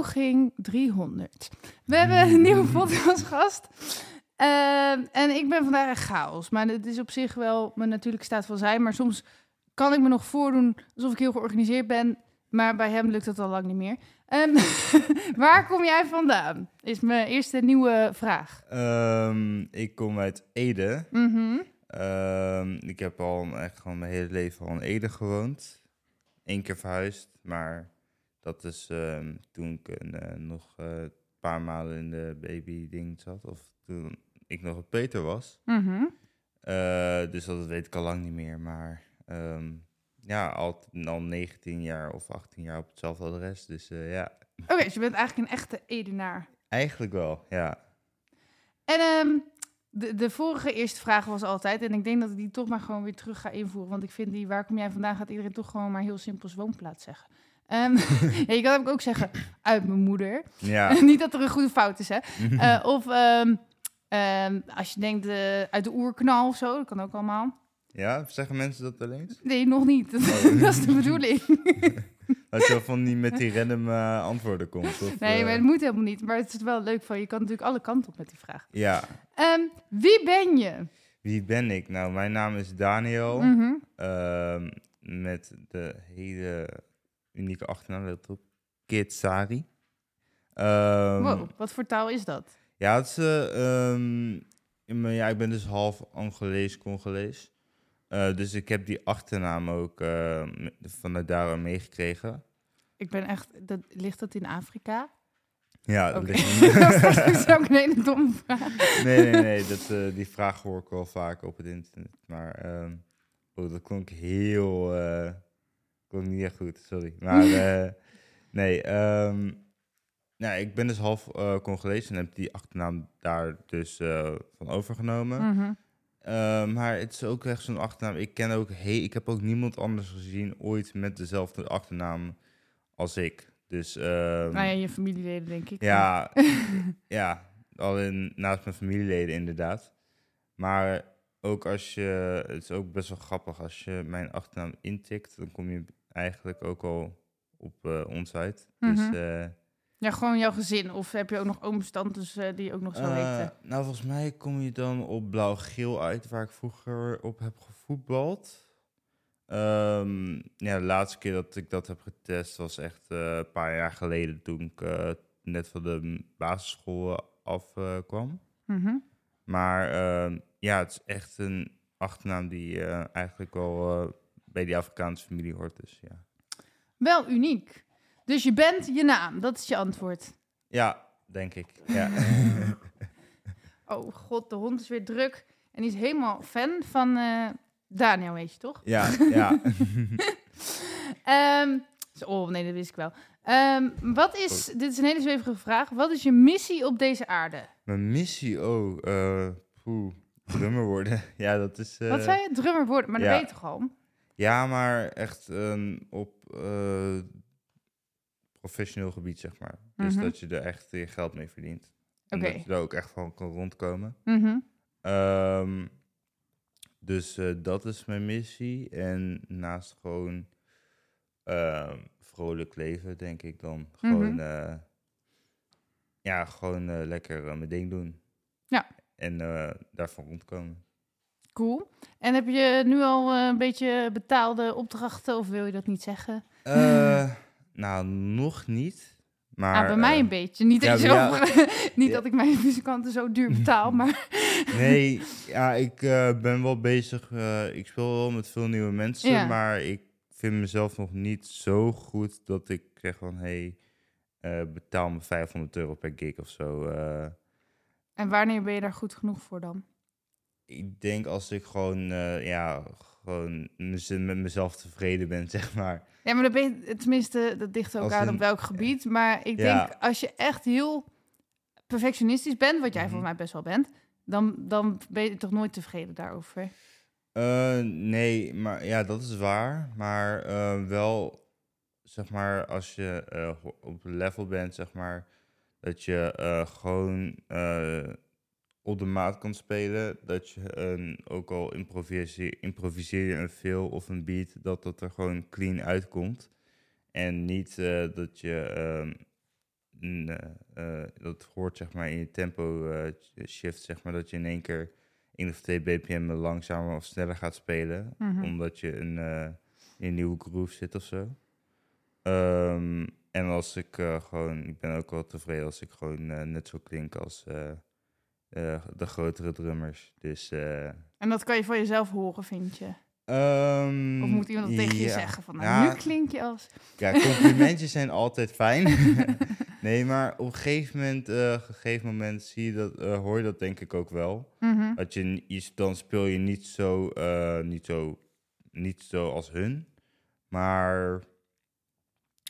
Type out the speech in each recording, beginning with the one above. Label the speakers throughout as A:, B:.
A: Poging 300. We hebben een nieuwe podcastgast. Ehm, en ik ben vandaag echt chaos. Maar het is op zich wel mijn natuurlijke staat van zijn. Maar soms kan ik me nog voordoen alsof ik heel georganiseerd ben. Maar bij hem lukt dat al lang niet meer. Ehm, waar kom jij vandaan? Is mijn eerste nieuwe vraag.
B: Ehm, ik kom uit Ede.
A: Mhm.
B: Ik heb al echt gewoon mijn hele leven al in Ede gewoond. Eén keer verhuisd, maar dat is ehm, toen ik eh, nog eh, een paar maanden in de baby-ding zat. Of toen ik nog een Peter was.
A: Mhm.
B: Eh, dus dat weet ik al lang niet meer. Maar ehm, ja, al, al 19 jaar of 18 jaar op hetzelfde adres. Dus eh, ja,
A: Oké, dus je bent eigenlijk een echte Edenaar.
B: eigenlijk wel, ja.
A: En ehm, de, de vorige eerste vraag was altijd, en ik denk dat ik die toch maar gewoon weer terug ga invoeren, want ik vind die, waar kom jij vandaan, gaat iedereen toch gewoon maar heel simpel woonplaats zeggen. Ehm, ja, je kan ook zeggen, uit mijn moeder.
B: Ja,
A: Niet dat er een goede fout is, hè. Eh, of ehm, ehm, als je denkt eh, uit de oerknal of zo, dat kan ook allemaal.
B: ja zeggen mensen dat wel eens?
A: Nee, nog niet.
B: Oh.
A: dat is de bedoeling.
B: Dat je van niet met die random eh, antwoorden komt. Of,
A: nee, maar het moet helemaal niet. Maar het is wel leuk van, je kan natuurlijk alle kanten op met die vraag.
B: Ja,
A: wie ben je?
B: wie ben ik? Nou, mijn naam is Daniel.
A: Mhm.
B: met de hele unieke achternaam, let op. Kitsari. Ehm,
A: Wow, wat voor taal is dat?
B: Ja, het is, eh, ehm, in mijn- ja, ik ben dus half Angolees, Congolees. Eh, dus ik heb die achternaam ook eh, m- vanuit daar meegekregen.
A: Ik ben echt, dat, ligt dat in Afrika?
B: Ja, dat ligt-
A: dat is ook een hele domme vraag.
B: nee, nee, nee. Dat, eh, die vraag hoor ik wel vaak op het internet. Maar ehm, oh, dat klonk heel... klonk niet echt goed, sorry. Maar eh, nee, ehm, nou, ik ben dus half eh Congolees en heb die achternaam daar dus eh, van overgenomen.
A: Mhm.
B: Eh, maar het is ook echt zo'n achternaam. Ik ken ook, hey, ik heb ook niemand anders gezien ooit met dezelfde achternaam als ik. Dus ehm,
A: Nou ja, je familieleden, denk ik.
B: ja, ja, alleen naast mijn familieleden inderdaad. Maar ook als je, het is ook best wel grappig, als je mijn achternaam intikt, dan kom je eigenlijk ook al op eh ons uit.
A: Mhm.
B: Dus, eh,
A: Ja, gewoon jouw gezin. Of heb je ook nog ooms, tantes eh, die ook nog zo heten?
B: nou, volgens mij kom je dan op blauw-geel uit, waar ik vroeger op heb gevoetbald. Ehm, ja, de laatste keer dat ik dat heb getest was echt een paar jaar geleden toen ik net van de basisschool afkwam.
A: Mhm.
B: Maar ehm, ja, het is echt een achternaam die eigenlijk wel bij die Afrikaanse familie hoort. Dus ja.
A: Wel uniek. Dus je bent je naam, dat is je antwoord.
B: ja, denk ik. Ja.
A: Oh god, de hond is weer druk. En die is helemaal fan van eh, Daniel, weet je toch?
B: ja, ja.
A: Ehm, oh nee, dat wist ik wel. Ehm, wat is, dit is een hele zwevige vraag. Wat is je missie op deze aarde?
B: Mijn missie, oh, eh poeh, drummer worden. ja, dat is... eh,
A: Wat zei je? Drummer worden, maar dat weet je toch al?
B: Ja, maar echt ehm, op eh, professioneel gebied, zeg maar. Dus
A: Mhm.
B: dat je er echt je geld mee verdient. En dat je er ook echt van kan rondkomen.
A: Mhm.
B: Ehm, dus eh, dat is mijn missie. En naast gewoon ehm, vrolijk leven, denk ik dan. Gewoon,
A: Mhm.
B: eh, ja, gewoon lekker mijn ding doen.
A: Ja.
B: En daarvan rondkomen.
A: Cool. En heb je nu al eh, een beetje betaalde opdrachten of wil je dat niet zeggen?
B: Eh, nou, nog niet. Maar,
A: ah, bij mij
B: eh,
A: een beetje. Niet, dat,
B: ja,
A: je zo, niet
B: Ja.
A: dat ik mijn muzikanten zo duur betaal, maar...
B: Nee, ja, ik ben wel bezig. ik speel wel met veel nieuwe mensen, maar ik vind mezelf nog niet zo goed dat ik zeg van, hey, betaal me 500 euro per gig of zo.
A: En wanneer ben je daar goed genoeg voor dan?
B: Ik denk als ik gewoon, eh, ja, gewoon met mezelf tevreden ben, zeg maar.
A: Ja, maar dan ben je, tenminste, dat ligt ook
B: Als
A: aan op welk gebied. Maar ik
B: Ja.
A: denk, als je echt heel perfectionistisch bent, wat jij
B: Mhm.
A: volgens mij best wel bent, dan, dan ben je toch nooit tevreden daarover.
B: Eh, nee, maar ja, dat is waar. Maar eh, wel, zeg maar, als je op level bent, zeg maar, dat je gewoon op de maat kan spelen. Dat je een, ook al improviseer, improviseer je een feel of een beat, dat dat er gewoon clean uitkomt. En niet eh, dat je ehm, eh, eh, dat hoort, zeg maar, in je tempo shift, zeg maar, dat je in één keer 1 of 2 bpm langzamer of sneller gaat spelen.
A: Mhm.
B: Omdat je een, in een nieuwe groove zit of zo. Ehm, en als ik gewoon, ik ben ook wel tevreden als ik gewoon net zo klink als eh, de grotere drummers. Dus. eh,
A: En dat kan je van jezelf horen, vind je?
B: ehm,
A: Of moet iemand dat tegen je zeggen? Van, nou,
B: Ja,
A: nu klink je als...
B: Ja, complimentjes zijn altijd fijn. nee, maar op een gegeven moment, eh, gegeven moment zie je dat, hoor je dat denk ik ook wel.
A: Mhm.
B: Dat je, je- dan speel je niet zo, niet zo, niet zo als hun, maar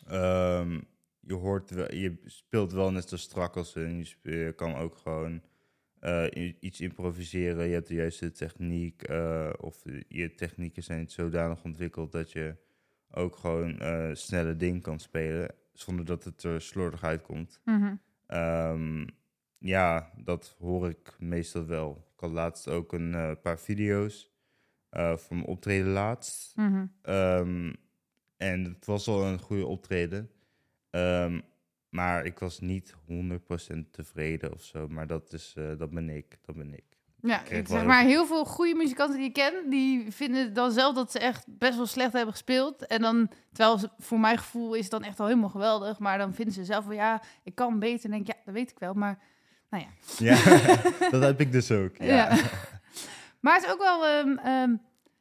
B: ehm, je hoort wel, je speelt wel net zo strak als hun. Je kan ook gewoon eh, iets improviseren. Je hebt de juiste techniek, eh, of je technieken zijn zodanig ontwikkeld dat je ook gewoon eh, snelle dingen kan spelen zonder dat het er slordig uitkomt.
A: Mhm.
B: Ehm, ja, dat hoor ik meestal wel. Ik had laatst ook een paar video's van mijn optreden laatst.
A: Mhm.
B: Ehm, en het was al een goede optreden. Ehm, maar ik was niet 100% tevreden of zo. Maar dat, is, eh, dat ben ik. Dat ben ik.
A: Ja, ik zeg maar, heel veel goede muzikanten die ik ken, die vinden dan zelf dat ze echt best wel slecht hebben gespeeld. En dan, terwijl ze, voor mijn gevoel is het dan echt al helemaal geweldig, maar dan vinden ze zelf wel, ja, ik kan beter. En denk ja, dat weet ik wel, maar nou ja.
B: Ja, dat heb ik dus ook. Ja.
A: Ja. Maar het is ook wel, ehm, ehm,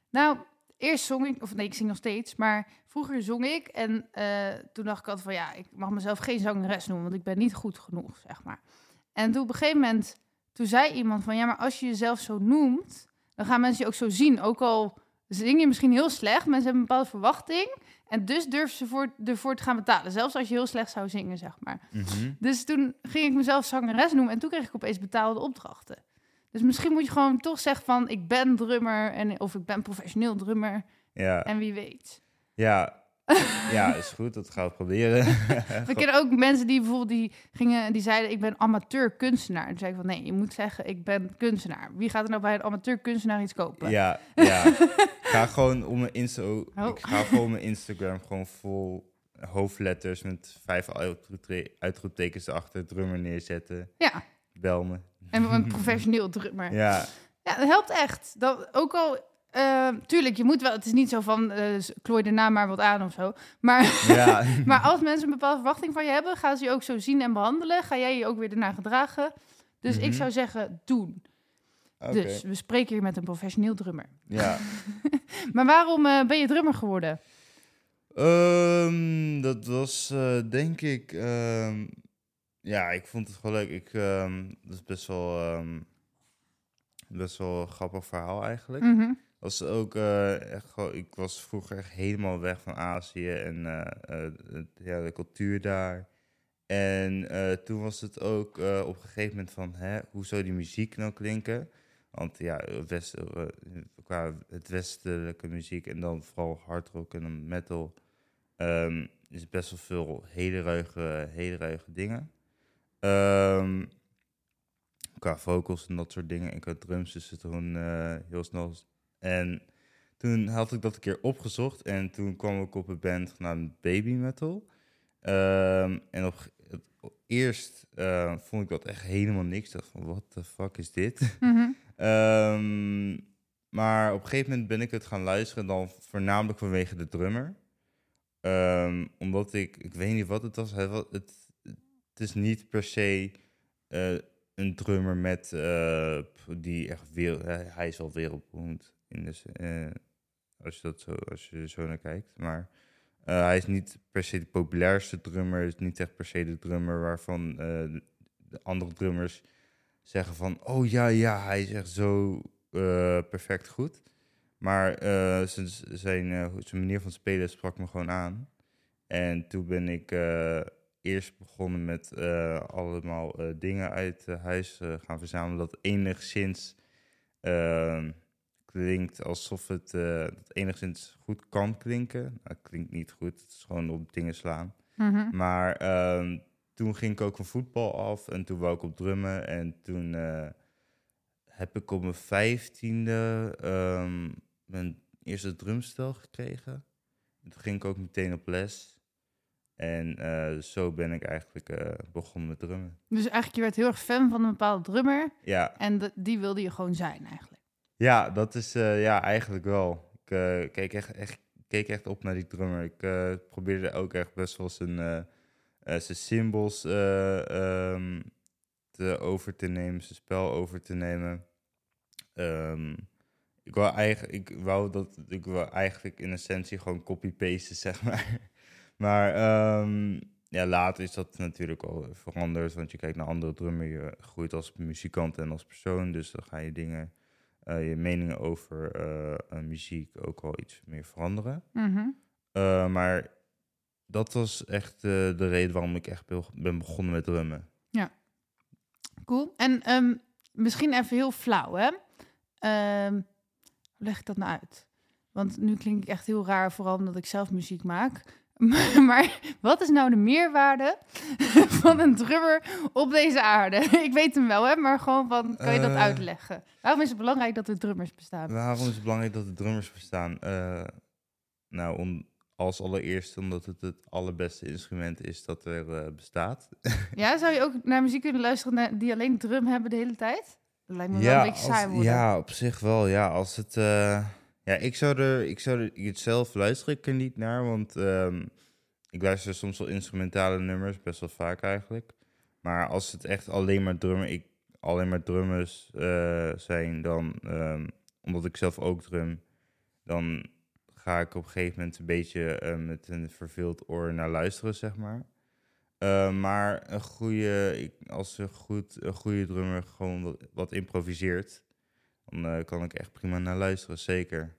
A: nou, eerst zong ik, of nee, ik zing nog steeds, maar vroeger zong ik. En eh, toen dacht ik altijd van, ja, ik mag mezelf geen zangeres noemen, want ik ben niet goed genoeg, zeg maar. En toen op een gegeven moment, toen zei iemand van, ja, maar als je jezelf zo noemt, dan gaan mensen je ook zo zien. Ook al zing je misschien heel slecht, mensen hebben een bepaalde verwachting. En dus durven ze voor, ervoor te gaan betalen, zelfs als je heel slecht zou zingen, zeg maar.
B: Mhm.
A: Dus toen ging ik mezelf zangeres noemen en toen kreeg ik opeens betaalde opdrachten. Dus misschien moet je gewoon toch zeggen van ik ben drummer en of ik ben professioneel drummer
B: ja.
A: en wie weet.
B: Ja. ja, is goed. Dat gaan we proberen.
A: We kennen ook mensen die bijvoorbeeld die gingen die zeiden ik ben amateur kunstenaar. Toen zei ik van nee, je moet zeggen ik ben kunstenaar. Wie gaat er nou bij een amateur kunstenaar iets kopen?
B: Ja, ja. Ik ga gewoon om mijn Insta
A: Oh.
B: ik ga gewoon mijn Instagram gewoon vol hoofdletters met vijf uitroepte- uitroeptekens erachter, drummer neerzetten,
A: Ja,
B: bel me.
A: En een professioneel drummer. Ja.
B: Ja,
A: dat helpt echt. Dat, ook al, eh, tuurlijk, je moet wel, het is niet zo van eh klooi daarna maar wat aan of zo. Maar
B: ja.
A: Maar als mensen een bepaalde verwachting van je hebben, gaan ze je ook zo zien en behandelen. Ga jij je ook weer ernaar gedragen. Dus ik
B: Mhm.
A: zou zeggen, doen. Dus we spreken hier met een professioneel drummer.
B: Ja.
A: Maar waarom eh, ben je drummer geworden?
B: Ehm, dat was denk ik. ehm, ja, ik vond het gewoon leuk. Ik, ehm, dat is best wel, ehm, best wel een grappig verhaal eigenlijk.
A: Mhm.
B: was ook eh, echt gewoon, ik was vroeger echt helemaal weg van Azië en eh, eh, ja, de cultuur daar. En eh, toen was het ook eh, op een gegeven moment van, hè, hoe zou die muziek nou klinken? Want ja, west, eh, qua het westelijke muziek en dan vooral hardrock en metal ehm, is best wel veel hele ruige, hele ruige dingen. Ehm, qua vocals en dat soort dingen en qua drums is het gewoon eh, heel snel en toen had ik dat een keer opgezocht en toen kwam ik op een band genaamd Baby Metal. Ehm, en op, het, eerst eh, vond ik dat echt helemaal niks. Ik dacht van, what the fuck is dit?
A: Mhm.
B: Ehm, maar op een gegeven moment ben ik het gaan luisteren, dan voornamelijk vanwege de drummer. Omdat ik, ik weet niet wat het was, het, het, is niet per se eh, een drummer met, eh, die echt wereld, hij hij is wel wereldberoemd. In de, eh, als, je dat zo, als je zo naar kijkt. Maar eh, hij is niet per se de populairste drummer, is niet echt per se de drummer waarvan eh, de, de andere drummers zeggen van, oh ja, ja, hij is echt zo eh, perfect goed. Maar eh, zijn, zijn, eh, zijn manier van spelen sprak me gewoon aan. En toen ben ik eh, eerst begonnen met eh, allemaal eh, dingen uit eh, huis gaan verzamelen. Dat enigszins ehm, klinkt alsof het dat enigszins goed kan klinken. Nou, het klinkt niet goed, het is gewoon op dingen slaan.
A: Mhm.
B: Maar ehm, toen ging ik ook van voetbal af en toen wou ik op drummen. En toen heb ik op mijn vijftiende ehm, mijn eerste drumstel gekregen. En toen ging ik ook meteen op les. En eh, zo ben ik eigenlijk eh, begonnen met drummen.
A: Dus eigenlijk, je werd heel erg fan van een bepaalde drummer.
B: Ja,
A: En de- die wilde je gewoon zijn eigenlijk.
B: ja dat is eh, ja, eigenlijk wel. Ik keek, echt, echt, keek echt op naar die drummer. Ik probeerde ook echt best wel zijn, zijn symbols ehm, te over te nemen, zijn spel over te nemen. Ehm, ik, wou eigenlijk, ik wou dat ik wou eigenlijk in essentie gewoon copy-pasten, zeg maar. Maar ehm, ja, later is dat natuurlijk al veranderd, want je kijkt naar andere drummer, je groeit als muzikant en als persoon, dus dan ga je dingen, eh, je meningen over eh, muziek ook wel iets meer veranderen.
A: Mhm.
B: Eh, maar dat was echt de reden waarom ik echt be- ben begonnen met drummen.
A: Cool. En ehm, misschien even heel flauw, hè? Ehm, hoe leg ik dat nou uit? Want nu klink ik echt heel raar, vooral omdat ik zelf muziek maak. Maar wat is nou de meerwaarde van een drummer op deze aarde? Ik weet hem wel, hè? Maar gewoon van, kan je dat
B: Eh.
A: uitleggen? Waarom is het belangrijk dat er drummers bestaan?
B: Waarom is het belangrijk dat de drummers bestaan? Eh, nou, om, als allereerste omdat het het allerbeste instrument is dat er eh, bestaat.
A: Ja, zou je ook naar muziek kunnen luisteren die alleen drum hebben de hele tijd? Dat lijkt me wel een beetje saai
B: als-
A: worden.
B: ja, op zich wel. Ja, als het. Ja, ik zou er. Ik zou er het zelf luister ik er niet naar, want ehm, ik luister soms wel instrumentale nummers, best wel vaak eigenlijk. Maar als het echt alleen maar drummer, ik alleen maar drummers eh, zijn, dan ehm, omdat ik zelf ook drum, dan ga ik op een gegeven moment een beetje eh, met een verveeld oor naar luisteren, zeg maar. Eh, maar een goede, als een, goed, een goede drummer gewoon wat improviseert, dan eh, kan ik echt prima naar luisteren, zeker.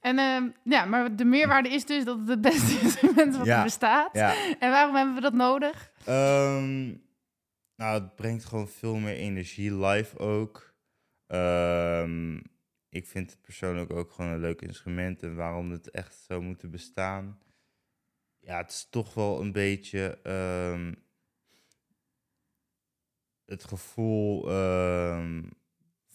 A: En ehm, ja, maar de meerwaarde is dus dat het het beste instrument wat
B: Ja.
A: er bestaat.
B: Ja,
A: En waarom hebben we dat nodig?
B: Ehm, nou, het brengt gewoon veel meer energie live ook. Ehm, ik vind het persoonlijk ook gewoon een leuk instrument. En waarom het echt zou moeten bestaan. Ja, het is toch wel een beetje het gevoel,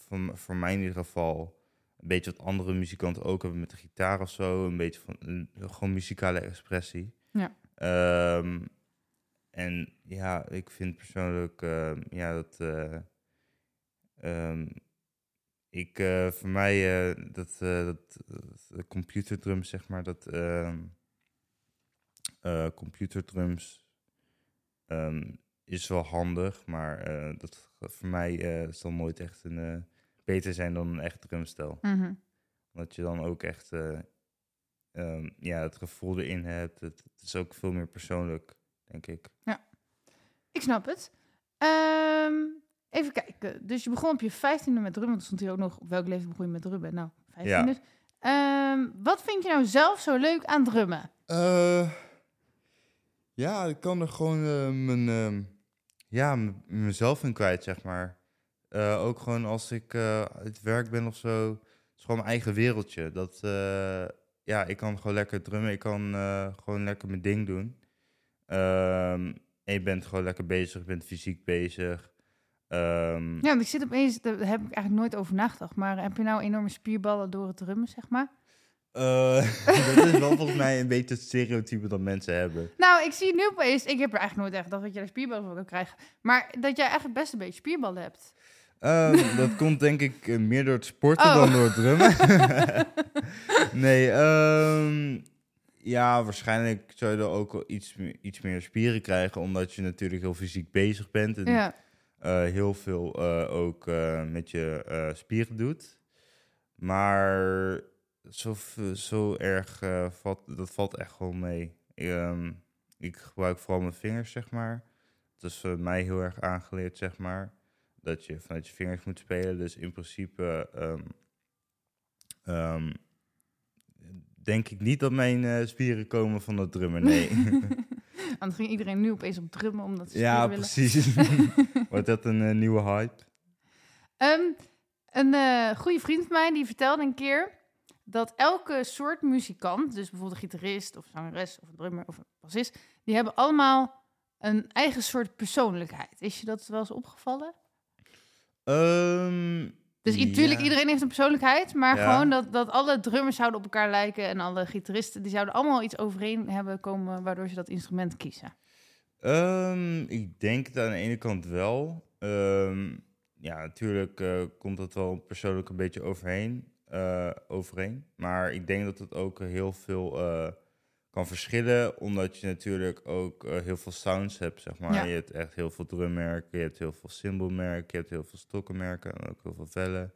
B: van, voor mij in ieder geval, een beetje wat andere muzikanten ook hebben met de gitaar of zo. Een beetje van een, gewoon muzikale expressie.
A: Ja.
B: Ehm, en ja, ik vind persoonlijk, ehm, ja, dat. eh, ehm, ik, eh, voor mij, eh, dat, dat, dat computerdrums, zeg maar, dat. computerdrums ehm, is wel handig, maar dat voor mij eh, zal nooit echt een, beter zijn dan een echt drumstel.
A: Mhm.
B: Omdat je dan ook echt eh, ehm, ja, het gevoel erin hebt. Het, het is ook veel meer persoonlijk, denk ik.
A: Ik snap het. Ehm, even kijken. Dus je begon op je vijftiende met drummen. Er stond hier ook nog op welk leven begon je met drummen? Nou, vijftien
B: Ja.
A: Ehm, wat vind je nou zelf zo leuk aan drummen?
B: Eh, ja, ik kan er gewoon eh, mijn, ehm, ja, mezelf in kwijt, zeg maar. Eh, ook gewoon als ik eh uit het werk ben of zo. Het is gewoon mijn eigen wereldje. Dat, eh, ja, ik kan gewoon lekker drummen. Ik kan eh, gewoon lekker mijn ding doen. Ehm, en je bent gewoon lekker bezig. Je bent fysiek bezig. Ehm,
A: Ja, want ik zit opeens, daar heb ik eigenlijk nooit over nagedacht. Maar heb je nou enorme spierballen door het drummen, zeg maar?
B: eh, dat is wel volgens mij een beetje het stereotype dat mensen hebben.
A: Nou, ik zie nu opeens, ik heb er eigenlijk nooit echt gedacht dat je er spierballen van kan krijgen. Maar dat jij eigenlijk best een beetje spierballen hebt.
B: Ehm, dat komt denk ik eh, meer door het sporten
A: Oh.
B: dan door het drummen. nee, ehm, ja, waarschijnlijk zou je er ook wel iets, meer- iets meer spieren krijgen, omdat je natuurlijk heel fysiek bezig bent en
A: Ja.
B: eh, heel veel eh, ook met je spieren doet. Maar zo, zo erg, valt, dat valt echt gewoon mee. Ehm, ik gebruik vooral mijn vingers, zeg maar. Dat is voor mij heel erg aangeleerd, zeg maar. Dat je vanuit je vingers moet spelen. Dus in principe ehm, ehm, denk ik niet dat mijn eh, spieren komen van het drummen, nee.
A: Anders ging iedereen nu opeens op drummen omdat ze
B: Ja, precies. Wordt dat een eh, nieuwe hype?
A: Ehm, een eh goede vriend van mij die vertelde een keer dat elke soort muzikant, dus bijvoorbeeld een gitarist of zangeres of een drummer of een bassist, die hebben allemaal een eigen soort persoonlijkheid. Is je dat wel eens opgevallen?
B: Ehm,
A: Dus i- tuurlijk,
B: ja.
A: iedereen heeft een persoonlijkheid, maar
B: Ja.
A: gewoon dat, dat alle drummers zouden op elkaar lijken en alle gitaristen, die zouden allemaal iets overeen hebben komen waardoor ze dat instrument kiezen.
B: Ehm, ik denk het aan de ene kant wel. Ehm, ja, natuurlijk eh, komt dat wel persoonlijk een beetje overheen, eh, overeen. Maar ik denk dat het ook heel veel eh, kan verschillen, omdat je natuurlijk ook eh, heel veel sounds hebt, zeg maar.
A: Ja.
B: Je hebt echt heel veel drummerken, je hebt heel veel cymbalmerken, je hebt heel veel stokkenmerken en ook heel veel vellen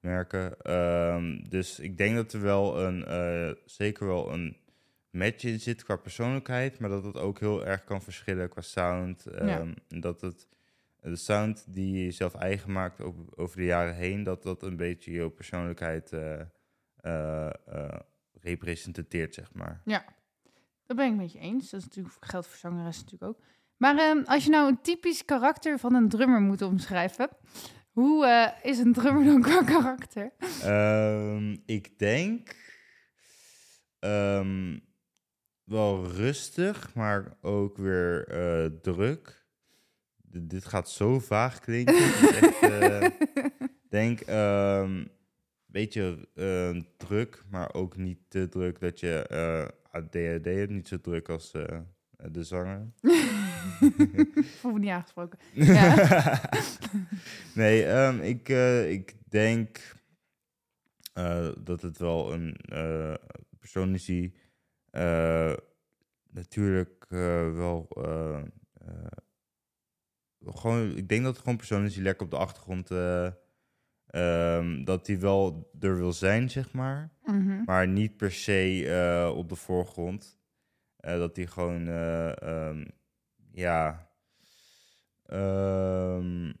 B: merken. Ehm, dus ik denk dat er wel een, eh, zeker wel een match in zit qua persoonlijkheid, maar dat het ook heel erg kan verschillen qua sound.
A: Ja.
B: Ehm, Dat het, de sound die je zelf eigen maakt over, over de jaren heen, dat dat een beetje jouw persoonlijkheid eh, representeert, zeg maar.
A: Dat ben ik met je eens. Dat is natuurlijk geldt voor zangeressen natuurlijk ook. Maar ehm, als je nou een typisch karakter van een drummer moet omschrijven, hoe eh, is een drummer dan qua karakter?
B: Ehm, ik denk ehm, wel rustig, maar ook weer eh, druk. D- dit gaat zo vaag klinken. Eh, denk een beetje druk, maar ook niet te druk dat je ADHD hebt. Niet zo druk als eh, de zanger.
A: Voel me niet aangesproken. Ja.
B: nee, ehm, ik, eh, ik denk eh, dat het wel een persoon is die natuurlijk wel. gewoon, ik denk dat het gewoon persoon is die lekker op de achtergrond. Ehm, dat hij wel er wil zijn, zeg maar.
A: Mhm.
B: Maar niet per se eh, op de voorgrond. Eh, dat hij gewoon, eh, ehm, ja, ehm,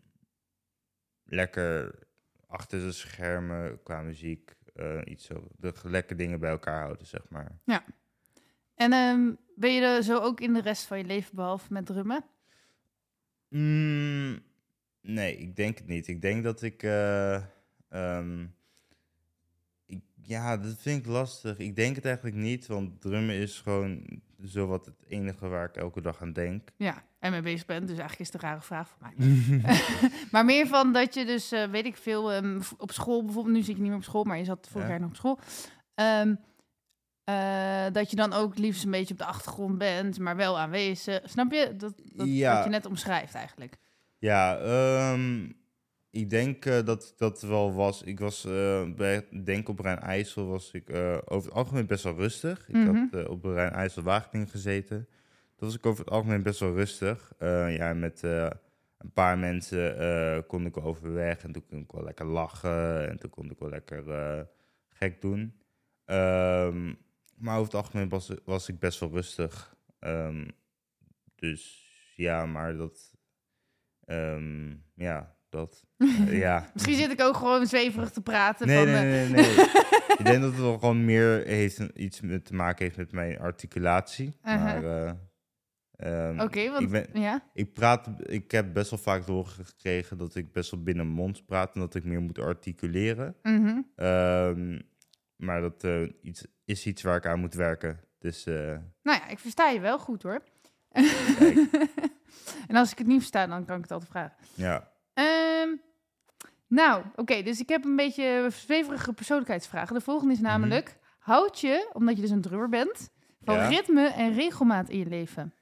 B: lekker achter de schermen qua muziek iets zo, de lekker dingen bij elkaar houden, zeg maar.
A: En ehm, ben je er zo ook in de rest van je leven, behalve met drummen?
B: Mm, nee, ik denk het niet. Ik denk dat ik, eh, ehm, ik, ja, dat vind ik lastig. Ik denk het eigenlijk niet, want drummen is gewoon zowat het enige waar ik elke dag aan denk.
A: Ja, en mee bezig bent. Dus eigenlijk is het een rare vraag voor mij. maar meer van dat je dus, eh, weet ik veel, ehm, op school bijvoorbeeld, nu zit je niet meer op school, maar je zat vorig
B: Ja.
A: jaar nog op school. Ehm, eh, dat je dan ook liefst een beetje op de achtergrond bent, maar wel aanwezig. Snap je? Dat, dat
B: Ja.
A: wat je net omschrijft eigenlijk.
B: Ja, ehm, ik denk eh, dat dat wel was. Ik was, eh, bij denk op Rijn IJssel was ik eh, over het algemeen best wel rustig. Ik
A: Mhm.
B: had eh, op Rijn IJssel Wageningen gezeten. Dat was ik over het algemeen best wel rustig. Ja, met een paar mensen kon ik overweg en toen kon ik wel lekker lachen en toen kon ik wel lekker gek doen. Ehm, maar over het algemeen was, was ik best wel rustig. Ehm, dus ja, maar dat. Ehm, ja, dat. eh, ja.
A: Misschien zit ik ook gewoon zweverig te praten.
B: Nee,
A: van,
B: nee,
A: eh,
B: nee, nee. nee. ik denk dat het wel gewoon meer heeft, iets met, te maken heeft met mijn articulatie.
A: Uh-huh.
B: Maar eh, ehm,
A: Oké, want
B: ik, ben,
A: ja.
B: ik, praat, ik heb best wel vaak te horen gekregen dat ik best wel binnen mond praat en dat ik meer moet articuleren.
A: mhm.
B: Ehm, maar dat iets, is iets waar ik aan moet werken. Dus
A: Nou ja, ik versta je wel goed hoor.
B: Kijk.
A: en als ik het niet versta, dan kan ik het altijd vragen.
B: ja.
A: Ehm, nou, oké, dus ik heb een beetje zweverige persoonlijkheidsvragen. De volgende is namelijk: houd je, omdat je dus een drummer bent, van
B: Ja.
A: ritme en regelmaat in je leven?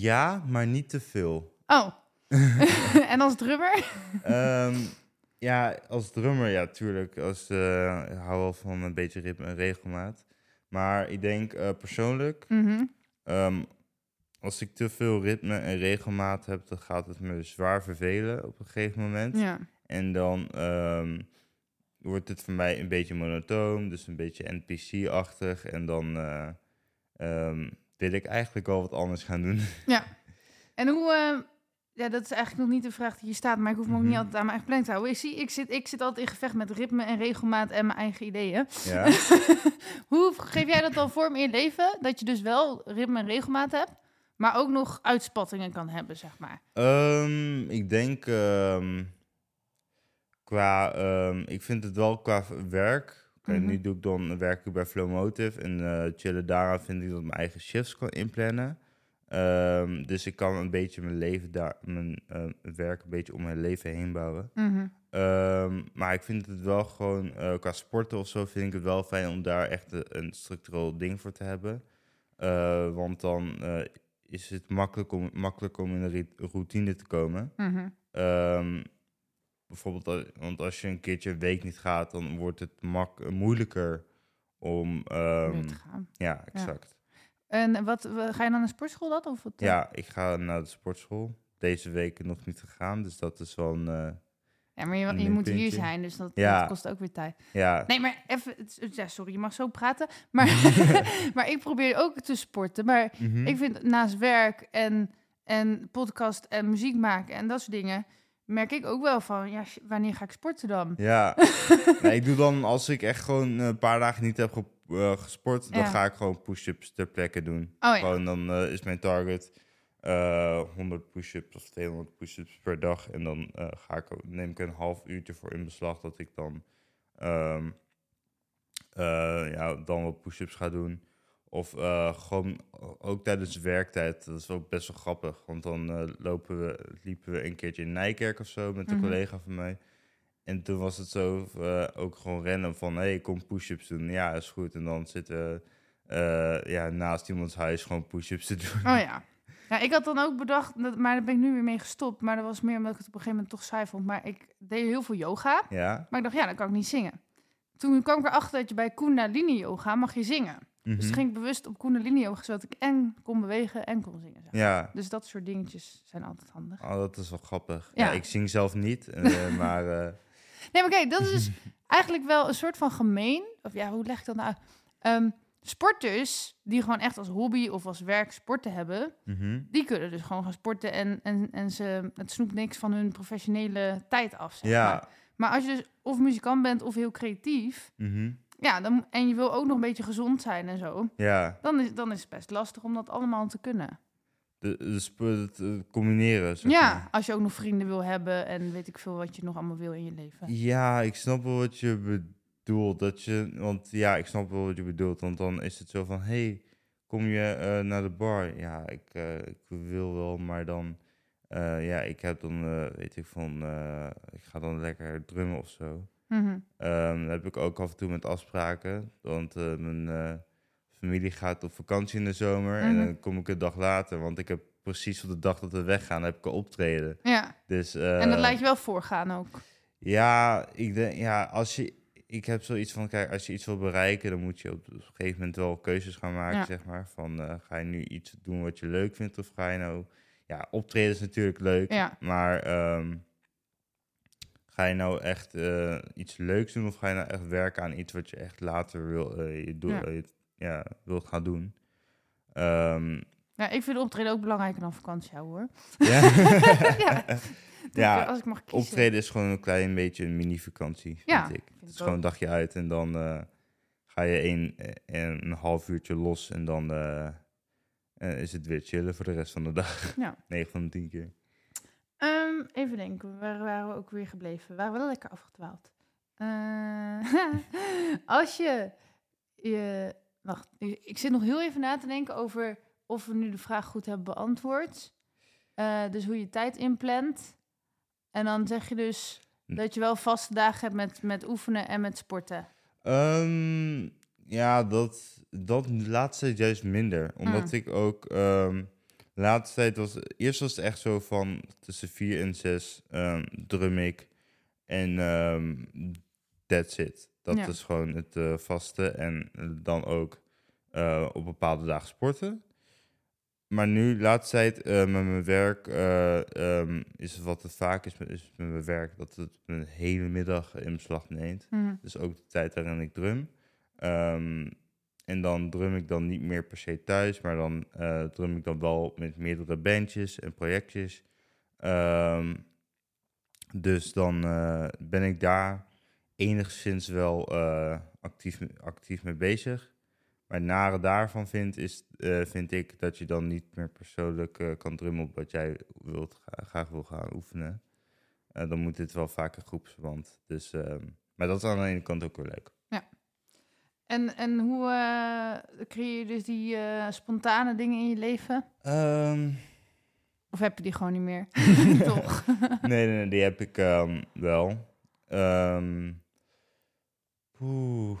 B: ja, maar niet te veel.
A: Oh. en als drummer?
B: Ehm, ja, als drummer, ja, tuurlijk. Als, eh, ik hou wel van een beetje ritme en regelmaat. Maar ik denk eh, persoonlijk,
A: Mhm.
B: ehm, als ik te veel ritme en regelmaat heb, dan gaat het me zwaar vervelen op een gegeven moment.
A: Ja.
B: En dan ehm, wordt het voor mij een beetje monotoon, dus een beetje NPC-achtig. En dan eh, ehm, wil ik eigenlijk wel wat anders gaan doen.
A: En hoe, eh, ja, dat is eigenlijk nog niet de vraag die hier staat, maar ik hoef me ook
B: Mhm.
A: niet altijd aan mijn eigen planning te houden. Ik, zie, ik, zit, ik zit altijd in gevecht met ritme en regelmaat en mijn eigen ideeën.
B: Ja.
A: Hoe geef jij dat dan vorm in je leven? Dat je dus wel ritme en regelmaat hebt, maar ook nog uitspattingen kan hebben, zeg maar.
B: Ehm, ik denk ehm, qua, ehm, ik vind het wel qua werk. Oké,
A: Mhm.
B: Nu doe ik dan werk ik bij Flowmotive en eh chillen daaraan vind ik dat mijn eigen shifts kan inplannen. Dus ik kan een beetje mijn leven daar, mijn eh, werk een beetje om mijn leven heen bouwen.
A: Mhm.
B: Maar ik vind het wel gewoon, eh, qua sporten of zo, vind ik het wel fijn om daar echt een, een structureel ding voor te hebben. Want dan is het makkelijk om, makkelijk om in een routine te komen.
A: Mhm.
B: Ehm, bijvoorbeeld, als- want als je een keertje een week niet gaat, dan wordt het mak moeilijker om. ehm,
A: Weer te gaan.
B: ja, exact.
A: En wat, wa- ga je dan naar sportschool dat? Of wat, eh?
B: Ja, ik ga naar de sportschool. Deze week nog niet gegaan, dus dat is wel een. eh,
A: ja maar je, moet hier zijn, dus dat,
B: Ja.
A: dat kost ook weer tijd.
B: ja,
A: Nee, maar even, ja, sorry, je mag zo praten. Maar, maar ik probeer ook te sporten. Maar
B: mhm.
A: ik vind naast werk en, en podcast en muziek maken en dat soort dingen, merk ik ook wel van, ja, wanneer ga ik sporten dan?
B: Ja, nee, ik doe dan als ik echt gewoon een paar dagen niet heb eh, gesport, dan ga ik gewoon push-ups ter plekke doen.
A: Oh ja.
B: Gewoon dan eh, is mijn target 100 push-ups of 200 push-ups per dag. En dan eh, ga ik, neem ik een half uurtje voor in beslag dat ik dan, eh, ja, dan wat push-ups ga doen. Of eh, gewoon ook tijdens werktijd. Dat is ook best wel grappig. Want dan eh, lopen we, liepen we een keertje in Nijkerk of zo met een
A: Mhm.
B: collega van mij. En toen was het zo eh, ook gewoon rennen van... hé, hey, kom push-ups doen. Ja, is goed. En dan zitten we eh, ja, naast iemands huis gewoon push-ups te doen.
A: Oh ja. Ja, ik had dan ook bedacht, dat, maar daar ben ik nu weer mee gestopt. Maar dat was meer omdat ik het op een gegeven moment toch saai vond. Maar ik deed heel veel yoga.
B: Ja.
A: Maar ik dacht, ja, dan kan ik niet zingen. Toen kwam ik erachter dat je bij Kundalini yoga mag je zingen. Dus
B: Mhm.
A: ging ik bewust op Kundalini yoga, zodat ik en kon bewegen en kon zingen. zeg.
B: Ja,
A: Dus dat soort dingetjes zijn altijd handig.
B: oh, dat is wel grappig. Ja,
A: Ja.
B: ik zing zelf niet, eh, maar eh,
A: Nee, maar kijk, dat is dus eigenlijk wel een soort van gemeen. Of ja, hoe leg ik dat nou uit? Ehm, sporters die gewoon echt als hobby of als werk sporten hebben,
B: mhm.
A: die kunnen dus gewoon gaan sporten en, en, en ze, het snoept niks van hun professionele tijd af. Zeg
B: ja.
A: maar als je dus of muzikant bent of heel creatief,
B: mhm.
A: ja, dan, en je wil ook nog een beetje gezond zijn en zo,
B: ja.
A: dan is, dan is het best lastig om dat allemaal te kunnen.
B: De, het combineren. zeg
A: Ja, als je ook nog vrienden wil hebben en weet ik veel wat je nog allemaal wil in je leven.
B: Ja, ik snap wel wat je bedoelt. Dat je, want ja, ik snap wel wat je bedoelt. Want dan is het zo van, hey, kom je eh, naar de bar? Ja, ik, eh, ik wil wel, maar dan, eh, ja, ik heb dan, weet ik van, ik ga dan lekker drummen of zo.
A: Mhm.
B: Ehm, dat heb ik ook af en toe met afspraken. Want mijn familie gaat op vakantie in de zomer. En
A: Mhm.
B: dan kom ik een dag later. Want ik heb precies op de dag dat we weggaan, heb ik een optreden.
A: Ja,
B: Dus,
A: en dat laat je wel voorgaan ook.
B: Ja, ik denk, ja, als je... Ik heb zoiets van, kijk, als je iets wil bereiken, dan moet je op een gegeven moment wel keuzes gaan maken,
A: Ja.
B: zeg maar. Van, eh, ga je nu iets doen wat je leuk vindt, of ga je nou... Ja, optreden is natuurlijk leuk,
A: Ja.
B: maar ehm, ga je nou echt eh, iets leuks doen, of ga je nou echt werken aan iets wat je echt later wil, eh, je doel,
A: Ja.
B: ja, wilt gaan doen? Ehm,
A: Ja, ik vind optreden ook belangrijker dan vakantie hoor.
B: ja,
A: ja,
B: Ja,
A: als ik mag kiezen.
B: optreden is gewoon een klein beetje een mini-vakantie, vind
A: Ja,
B: ik.
A: vind
B: Het is
A: ik
B: gewoon een dagje uit en dan eh, ga je een, eh, een half uurtje los en dan eh, is het weer chillen voor de rest van de dag.
A: Ja.
B: 9 van de 10 keer.
A: Ehm, even denken, waar waren we ook weer gebleven? We waren wel lekker afgedwaald. Als je, je... Wacht, ik ik zit nog heel even na te denken over of we nu de vraag goed hebben beantwoord. Dus hoe je tijd inplant. En dan zeg je dus
B: Hm.
A: dat je wel vaste dagen hebt met, met oefenen en met sporten.
B: Ehm, ja, dat, dat laatste tijd juist minder. Omdat
A: Mm.
B: ik ook... ehm, laatste tijd was... Eerst was het echt zo van tussen 4 en 6 ehm drum ik. En ehm that's it. Dat
A: Ja.
B: is gewoon het eh, vaste. En dan ook eh, op bepaalde dagen sporten. Maar nu, de laatste tijd, eh, met mijn werk, eh, ehm, is het wat het vaak is met, is met mijn werk, dat het een hele middag in beslag neemt.
A: Mhm.
B: Dus ook de tijd waarin ik drum. Ehm, en dan drum ik dan niet meer per se thuis, maar dan eh, drum ik dan wel met meerdere bandjes en projectjes. Ehm, dus dan ben ik daar enigszins wel actief, actief mee bezig. Maar het nare daarvan vind, is, eh, vind ik dat je dan niet meer persoonlijk eh, kan drummen op wat jij wilt, gra- graag wil gaan oefenen. Eh, dan moet dit wel vaak een groepsverband. Dus, ehm, maar dat is aan de ene kant ook weer leuk.
A: En, en hoe creëer je dus die spontane dingen in je leven?
B: Ehm,
A: Of heb je die gewoon niet meer? Toch?
B: nee, nee, nee, die heb ik ehm, wel. Ehm Oeh,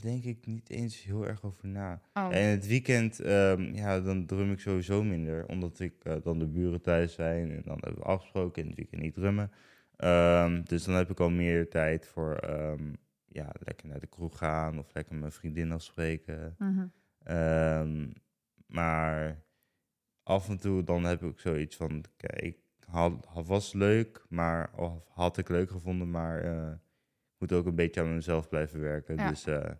B: denk ik niet eens heel erg over na.
A: Oh.
B: En het weekend, ehm, ja, dan drum ik sowieso minder. Omdat ik eh, dan de buren thuis zijn en dan hebben we afgesproken in het weekend niet drummen. Ehm, dus dan heb ik al meer tijd voor, ehm, ja, lekker naar de kroeg gaan of lekker mijn vriendin afspreken.
A: Mhm.
B: Maar af en toe dan heb ik zoiets van, kijk, had, was leuk, maar of had ik leuk gevonden, maar eh, moet ook een beetje aan mezelf blijven werken.
A: Ja.
B: Dus eh,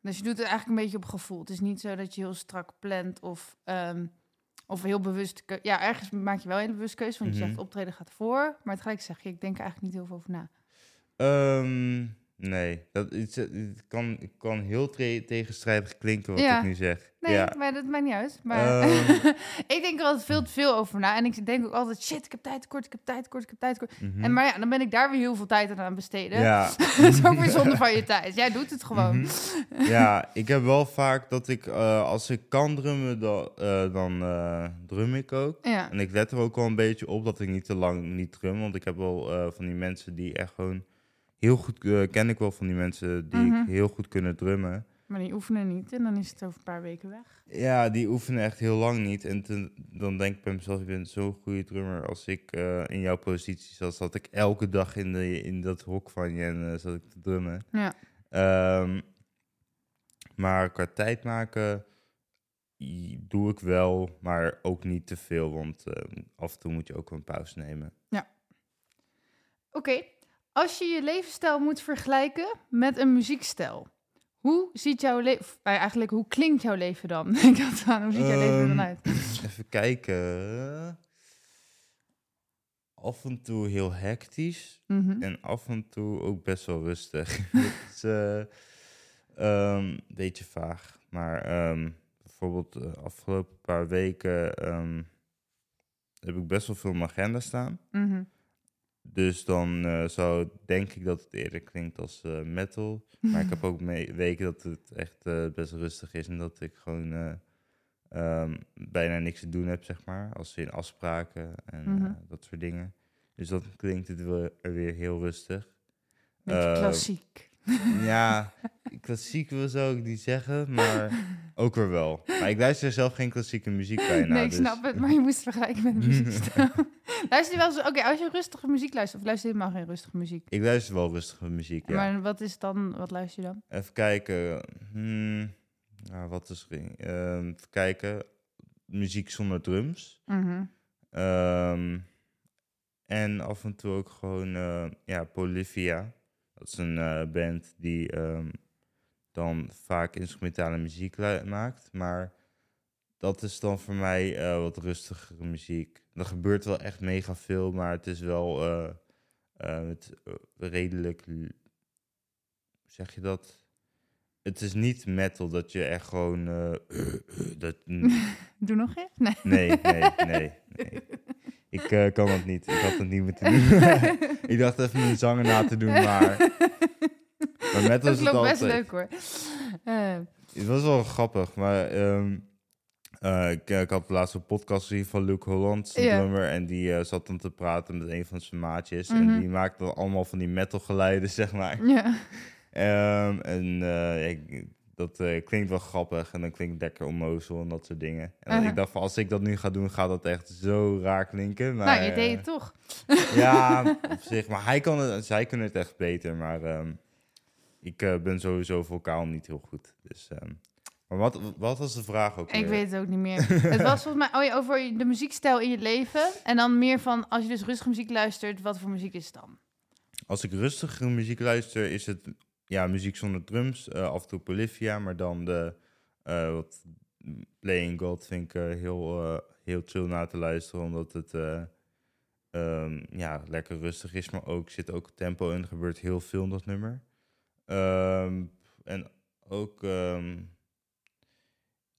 A: Dus je doet het eigenlijk een beetje op gevoel. Het is niet zo dat je heel strak plant of, ehm, of heel bewust... Ja, ergens maak je wel een bewust keuze, want je
B: Mhm.
A: zegt optreden gaat voor. Maar tegelijk zeg je, ik denk er eigenlijk niet heel veel over na.
B: Ehm, nee, dat, het, het kan, het kan heel tegenstrijdig klinken wat
A: Ja.
B: ik nu zeg.
A: Nee,
B: ja.
A: maar dat maakt niet uit. Maar
B: Ehm.
A: ik denk er altijd veel te veel over na. En ik denk ook altijd, shit, ik heb tijd tekort, ik heb tijd tekort, ik heb tijd tekort.
B: Mhm.
A: En maar ja, dan ben ik daar weer heel veel tijd aan aan besteden.
B: ja.
A: dat is ook weer zonde van je tijd. Jij doet het gewoon.
B: Mhm. ja, ik heb wel vaak dat ik, eh, als ik kan drummen, dan, eh, dan eh, drum ik ook.
A: Ja.
B: En ik let er ook wel een beetje op dat ik niet te lang niet drum. Want ik heb wel eh, van die mensen die echt gewoon heel goed, eh, ken ik wel van die mensen die
A: Mhm.
B: ik heel goed kunnen drummen.
A: Maar die oefenen niet en dan is het over een paar weken weg.
B: Ja, die oefenen echt heel lang niet. En dan denk ik bij mezelf, je bent zo'n goede drummer. Als ik eh, in jouw positie zat, zat ik elke dag in, de, in dat hok van je en eh, zat ik te drummen.
A: Ja.
B: Ehm, maar qua tijd maken doe ik wel, maar ook niet te veel. Want af en toe moet je ook een pauze nemen.
A: Oké, als je je levensstijl moet vergelijken met een muziekstijl, hoe ziet jouw leven, eigenlijk hoe klinkt jouw leven dan? Ik had aan, hoe ziet jouw leven er dan
B: Ehm,
A: uit?
B: Even kijken. Af en toe heel hectisch.
A: Mhm.
B: En af en toe ook best wel rustig. Het is eh, ehm, een beetje vaag. Maar ehm, bijvoorbeeld de afgelopen paar weken heb ik best wel veel in mijn agenda staan.
A: Mhm.
B: Dus dan eh, zou denk ik dat het eerder klinkt als eh, metal. Maar ik heb ook mee- weken dat het echt eh, best rustig is en dat ik gewoon eh, ehm, bijna niks te doen heb, zeg maar. Als in afspraken en
A: Mhm.
B: dat soort dingen. Dus dan klinkt het wel weer heel rustig.
A: Beetje klassiek.
B: Ja, klassiek wil zou ik niet zeggen, maar ook weer wel. Maar ik luister zelf geen klassieke muziek bijna.
A: nee, ik
B: dus-
A: snap het, maar je moest vergelijken met een muziekstijl. luister je wel eens, oké, als je rustige muziek luistert, of luister je helemaal geen rustige muziek?
B: Ik luister wel rustige muziek, ja.
A: Maar wat is dan, wat luister je dan?
B: Even kijken. Hmm, nou, wat is er? Ehm, even kijken. Muziek zonder drums.
A: Mhm.
B: Ehm, en af en toe ook gewoon, eh, ja, Polyphia. Dat is een eh, band die ehm, dan vaak instrumentale muziek maakt. Maar dat is dan voor mij eh, wat rustigere muziek. Er gebeurt wel echt mega veel, maar het is wel eh, het, redelijk... Hoe zeg je dat? Het is niet metal dat je echt gewoon... dat,
A: Doe nog eens? Nee.
B: Nee, nee, nee. nee. Ik eh, kan dat niet. Ik had het niet moeten doen. ik dacht even mijn zanger na te doen, maar... Maar met
A: Dat
B: was het
A: klopt best leuk hoor. Eh,
B: Het was wel grappig, maar... ehm, eh, ik, ik had laatst een podcast gezien van Luke Holland,
A: Ja.
B: drummer. En die zat dan te praten met een van zijn maatjes.
A: Mhm.
B: En die maakte dan allemaal van die metal geluiden, zeg maar.
A: ja.
B: Ehm, en ik, dat eh, klinkt wel grappig en dan klinkt lekker onnozel en dat soort dingen. En
A: Uh-huh.
B: ik dacht van, als ik dat nu ga doen, gaat dat echt zo raar klinken. Maar,
A: nou, je deed
B: eh,
A: het toch.
B: Ja, op zich. Maar hij kan het, zij kunnen het echt beter. Maar ehm, ik eh, ben sowieso vocaal niet heel goed. Dus, ehm, maar wat, wat was de vraag ook
A: Ik
B: weer?
A: weet het ook niet meer. het was volgens mij oh ja, over de muziekstijl in je leven. En dan meer van, als je dus rustige muziek luistert, wat voor muziek is het dan?
B: Als ik rustige muziek luister, is het ja, muziek zonder drums. eh, af en toe Polyphia, maar dan de eh, Playing God vind ik eh, heel, heel chill na te luisteren. Omdat het, eh, ehm, ja, lekker rustig is, maar ook zit ook tempo in. Er gebeurt heel veel in dat nummer. Ehm, en ook ehm,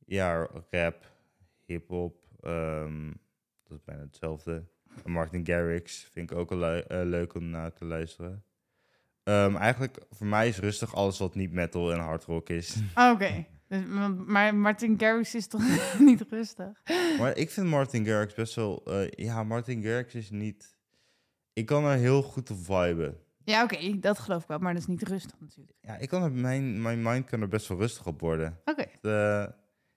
B: ja, rap, hip-hop, dat is bijna hetzelfde. Martin Garrix vind ik ook wel le- leuk om naar te luisteren. Ehm, eigenlijk, voor mij is rustig alles wat niet metal en hard rock is.
A: Ah, Oké. Dus, maar Martin Garrix is toch niet rustig?
B: maar ik vind Martin Garrix best wel... eh, ja, Martin Garrix is niet... Ik kan er heel goed op viben.
A: Ja, oké, dat geloof ik wel, maar dat is niet rustig natuurlijk.
B: Ja, ik kan er, mijn, mijn mind kan er best wel rustig op worden.
A: Oké,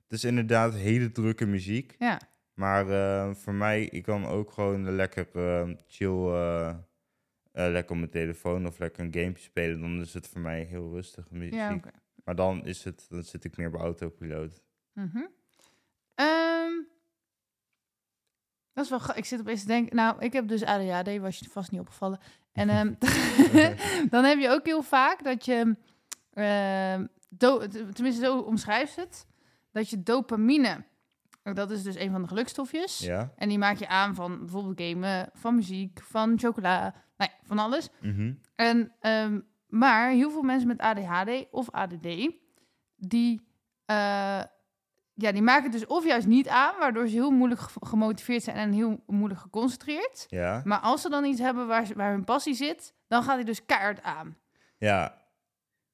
B: het is inderdaad hele drukke muziek.
A: ja.
B: Maar eh, voor mij, ik kan ook gewoon lekker eh, chill, lekker op mijn telefoon of lekker een gamepje spelen. Dan is het voor mij heel rustige muziek.
A: Ja.
B: Maar dan, is het, dan zit ik meer bij autopiloot.
A: Ehm, dat is wel Ik zit opeens te denken... Nou, ik heb dus ADHD, was je vast niet opgevallen. En ehm, dan heb je ook heel vaak dat je... ehm, do- t- tenminste, zo omschrijft het. Dat je dopamine... Dat is dus een van de gelukstofjes.
B: Ja?
A: En die maak je aan van bijvoorbeeld gamen, van muziek, van chocola, nou ja, van alles.
B: Mhm.
A: En, ehm, maar heel veel mensen met ADHD of ADD, die, eh, ja, die maken het dus of juist niet aan, waardoor ze heel moeilijk ge- gemotiveerd zijn en heel moeilijk geconcentreerd.
B: Ja?
A: Maar als ze dan iets hebben waar, ze- waar hun passie zit, dan gaat hij dus keihard aan.
B: Ja.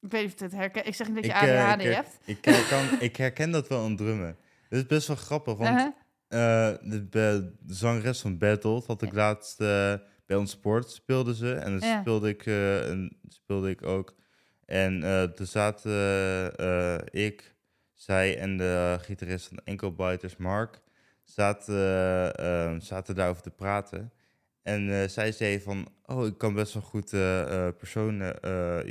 A: Ik weet niet of je het herkent. Ik zeg niet dat je
B: Ik, eh,
A: ADHD
B: ik, her-
A: hebt.
B: ik, herken, ik herken dat wel aan drummen. Dat is best wel grappig, want
A: Uh-huh.
B: eh, de, de zangeres van Battle had ik laatst eh, bij ons sport speelde ze en dan
A: Ja.
B: speelde ik, eh, en speelde ik ook. En eh toen zaten eh, ik, zij en de gitarist van Enkelbiters, Mark, zaten, eh, eh, zaten daarover te praten. En zij zei van, oh, ik kan best wel goed personen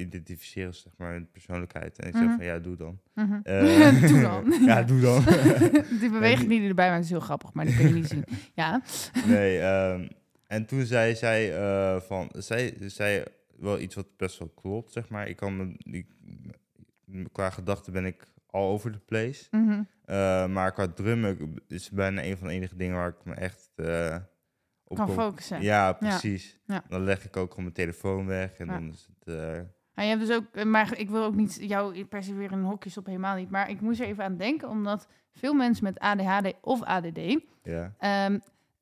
B: identificeren, zeg maar, in persoonlijkheid. En ik
A: Mhm.
B: zei van, ja, doe dan.
A: Mhm. Doe dan.
B: ja, doe dan.
A: die beweging die erbij maakt is heel grappig, maar die kun je niet zien. Ja.
B: Nee, ehm, en toen zei zij eh, van, zij zei wel iets wat best wel klopt, zeg maar. Ik kan, ik, qua gedachten ben ik all over the place.
A: Mhm.
B: Eh, maar qua drummen is bijna een van de enige dingen waar ik me echt eh, op
A: Kan focussen.
B: Ja, precies.
A: Ja.
B: Dan leg ik ook gewoon mijn telefoon weg en
A: Ja.
B: dan is het...
A: Maar je hebt dus ook, maar ik wil ook niet jou per se weer in hokjes op, helemaal niet. Maar ik moest er even aan denken, omdat veel mensen met ADHD of ADD,
B: ja.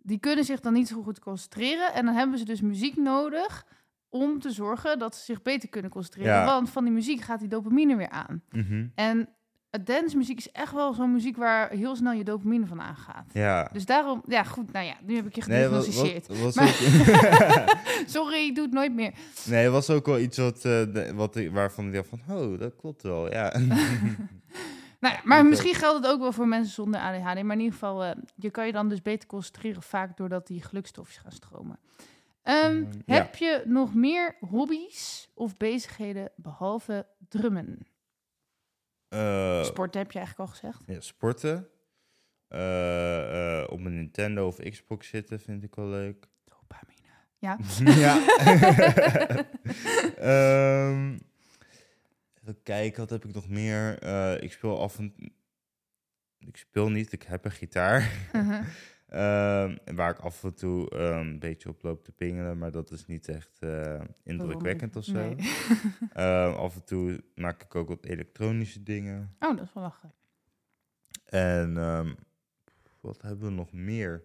A: Die kunnen zich dan niet zo goed concentreren. En dan hebben ze dus muziek nodig om te zorgen dat ze zich beter kunnen concentreren.
B: Ja.
A: Want van die muziek gaat die dopamine weer aan.
B: Mhm.
A: En het dancemuziek is echt wel zo'n muziek waar heel snel je dopamine van aangaat.
B: Ja.
A: Dus daarom, ja goed, nou ja, nu heb ik je
B: Nee,
A: gediagnosticeerd.
B: was
A: Maar- Sorry, ik doe het nooit meer.
B: nee, het was ook wel iets wat, de- wat waarvan ik dacht van, oh, dat klopt wel, ja.
A: Nou maar
B: Niet
A: misschien geldt het ook wel voor mensen zonder ADHD. Maar in ieder geval, eh, je kan je dan dus beter concentreren, vaak doordat die gelukstofjes gaan stromen. Ehm,
B: ja.
A: heb je nog meer hobby's of bezigheden behalve drummen?
B: Eh,
A: Sport heb je eigenlijk al gezegd.
B: Ja, sporten. Eh, op een Nintendo of Xbox zitten vind ik wel leuk.
A: Dopamine. Ja.
B: ja. Ehm, even kijken, wat heb ik nog meer? Eh, ik speel af en Ik speel niet, ik heb een gitaar.
A: Mhm.
B: Ehm, waar ik af en toe ehm, een beetje op loop te pingelen, maar dat is niet echt eh, indrukwekkend of zo.
A: Nee.
B: Ehm, af en toe maak ik ook wat elektronische dingen.
A: Oh, dat is wel lachen.
B: En wat hebben we nog meer?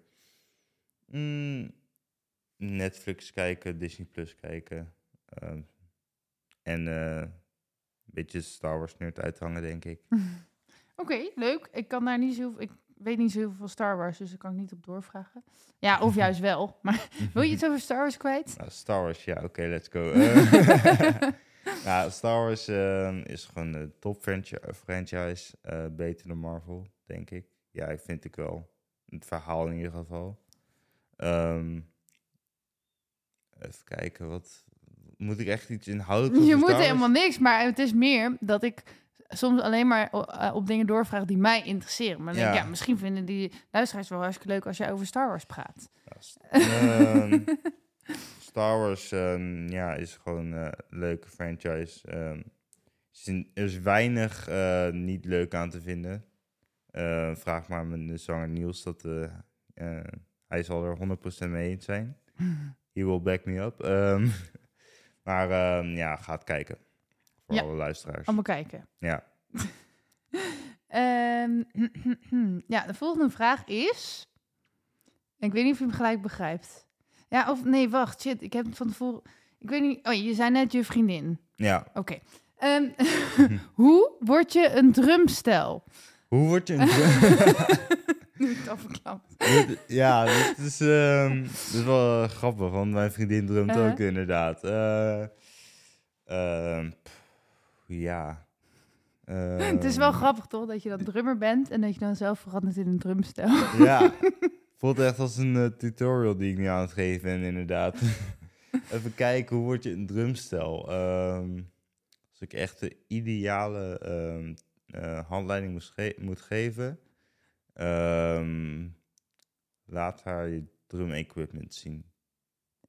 B: Mm, Netflix kijken, Disney Plus kijken. en eh, beetje Star Wars nerd uithangen, denk ik.
A: Oké, leuk. Ik kan daar niet zo ik weet niet zo heel veel van Star Wars, dus daar kan ik niet op doorvragen. Ja, of juist wel. Maar wil je iets over Star Wars kwijt?
B: Nou, Star Wars, ja, oké, let's go. Nou, Star Wars ehm, is gewoon een top franchi- franchise. eh, beter dan Marvel, denk ik. Ja, ik vind ik wel. Het verhaal in ieder geval. Ehm, even kijken, wat... Moet ik echt iets inhoudelijks
A: Je moet helemaal niks, maar het is meer dat ik soms alleen maar eh, op dingen doorvraag die mij interesseren. Maar dan denk ik,
B: Ja.
A: ja, misschien vinden die luisteraars wel hartstikke leuk als jij over Star Wars praat.
B: Ja, ehm, Star Wars ehm, ja, is gewoon eh, een leuke franchise. Ehm, er is weinig eh, niet leuk aan te vinden. Vraag maar mijn zanger Niels. Dat, hij zal er 100% mee eens zijn. he will back me up. Maar ehm, ja, ga het kijken. Voor
A: Ja.
B: alle luisteraars.
A: Allemaal kijken.
B: Ja.
A: Ehm, ja, de volgende vraag is... Ik weet niet of je hem gelijk begrijpt. Ja, of... Nee, wacht. Shit, ik heb van tevoren... Ik weet niet... Oh, je zei net je vriendin.
B: ja.
A: Oké. Ehm, hoe word je een drumstel?
B: Hoe word je een drum-
A: Nu ik het.
B: Dit- ja, dit is, dit is wel eh, grappig, want mijn vriendin drumt
A: Uh-huh.
B: ook inderdaad. Eh, ehm, pff, ja.
A: Het is wel
B: Ehm,
A: grappig toch, dat je dan drummer bent en dat je dan zelf verandert in een drumstel.
B: Ja, voelt echt als een eh, tutorial die ik nu aan het geven ben, inderdaad. Even kijken, hoe word je een drumstel? Als ik echt de ideale handleiding ge- moet geven, ehm, laat haar je drum equipment zien.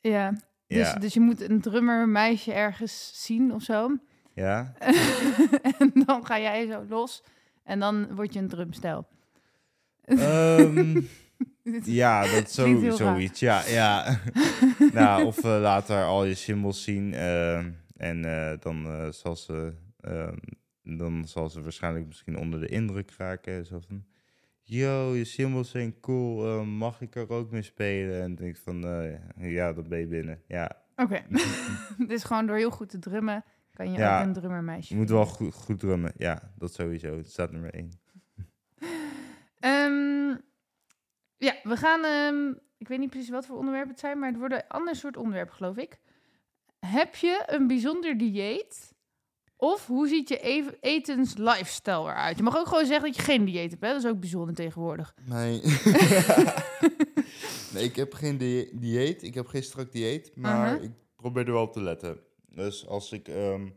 A: Ja, dus,
B: Ja,
A: dus je moet een drummer meisje ergens zien of zo.
B: ja?
A: en dan ga jij zo los en dan word je een drumstel.
B: Ehm, ja, dat zo,
A: raar.
B: zoiets. Ja, ja. nou, of eh, laat haar al je symbols zien. ehm, en eh, dan, eh, zal ze, dan zal ze waarschijnlijk misschien onder de indruk raken. Zo van, yo, je symbols zijn cool. eh, mag ik er ook mee spelen? En denk ik van, eh, ja, dan ben je binnen. Ja,
A: Oké, dus gewoon door heel goed te drummen kan je
B: Ja,
A: ook een drummermeisje
B: je moet wel goed, goed drummen. Ja, dat sowieso. Het staat nummer één.
A: Ehm, ja, we gaan... ehm, ik weet niet precies wat voor onderwerpen het zijn, maar het worden een ander soort onderwerpen, geloof ik. Heb je een bijzonder dieet? Of hoe ziet je even etens lifestyle eruit? Je mag ook gewoon zeggen dat je geen dieet hebt, hè? Dat is ook bijzonder tegenwoordig.
C: Nee. nee, ik heb geen die- dieet. Ik heb geen strak dieet. Maar ik
B: probeer er wel op te letten. Dus als ik ehm,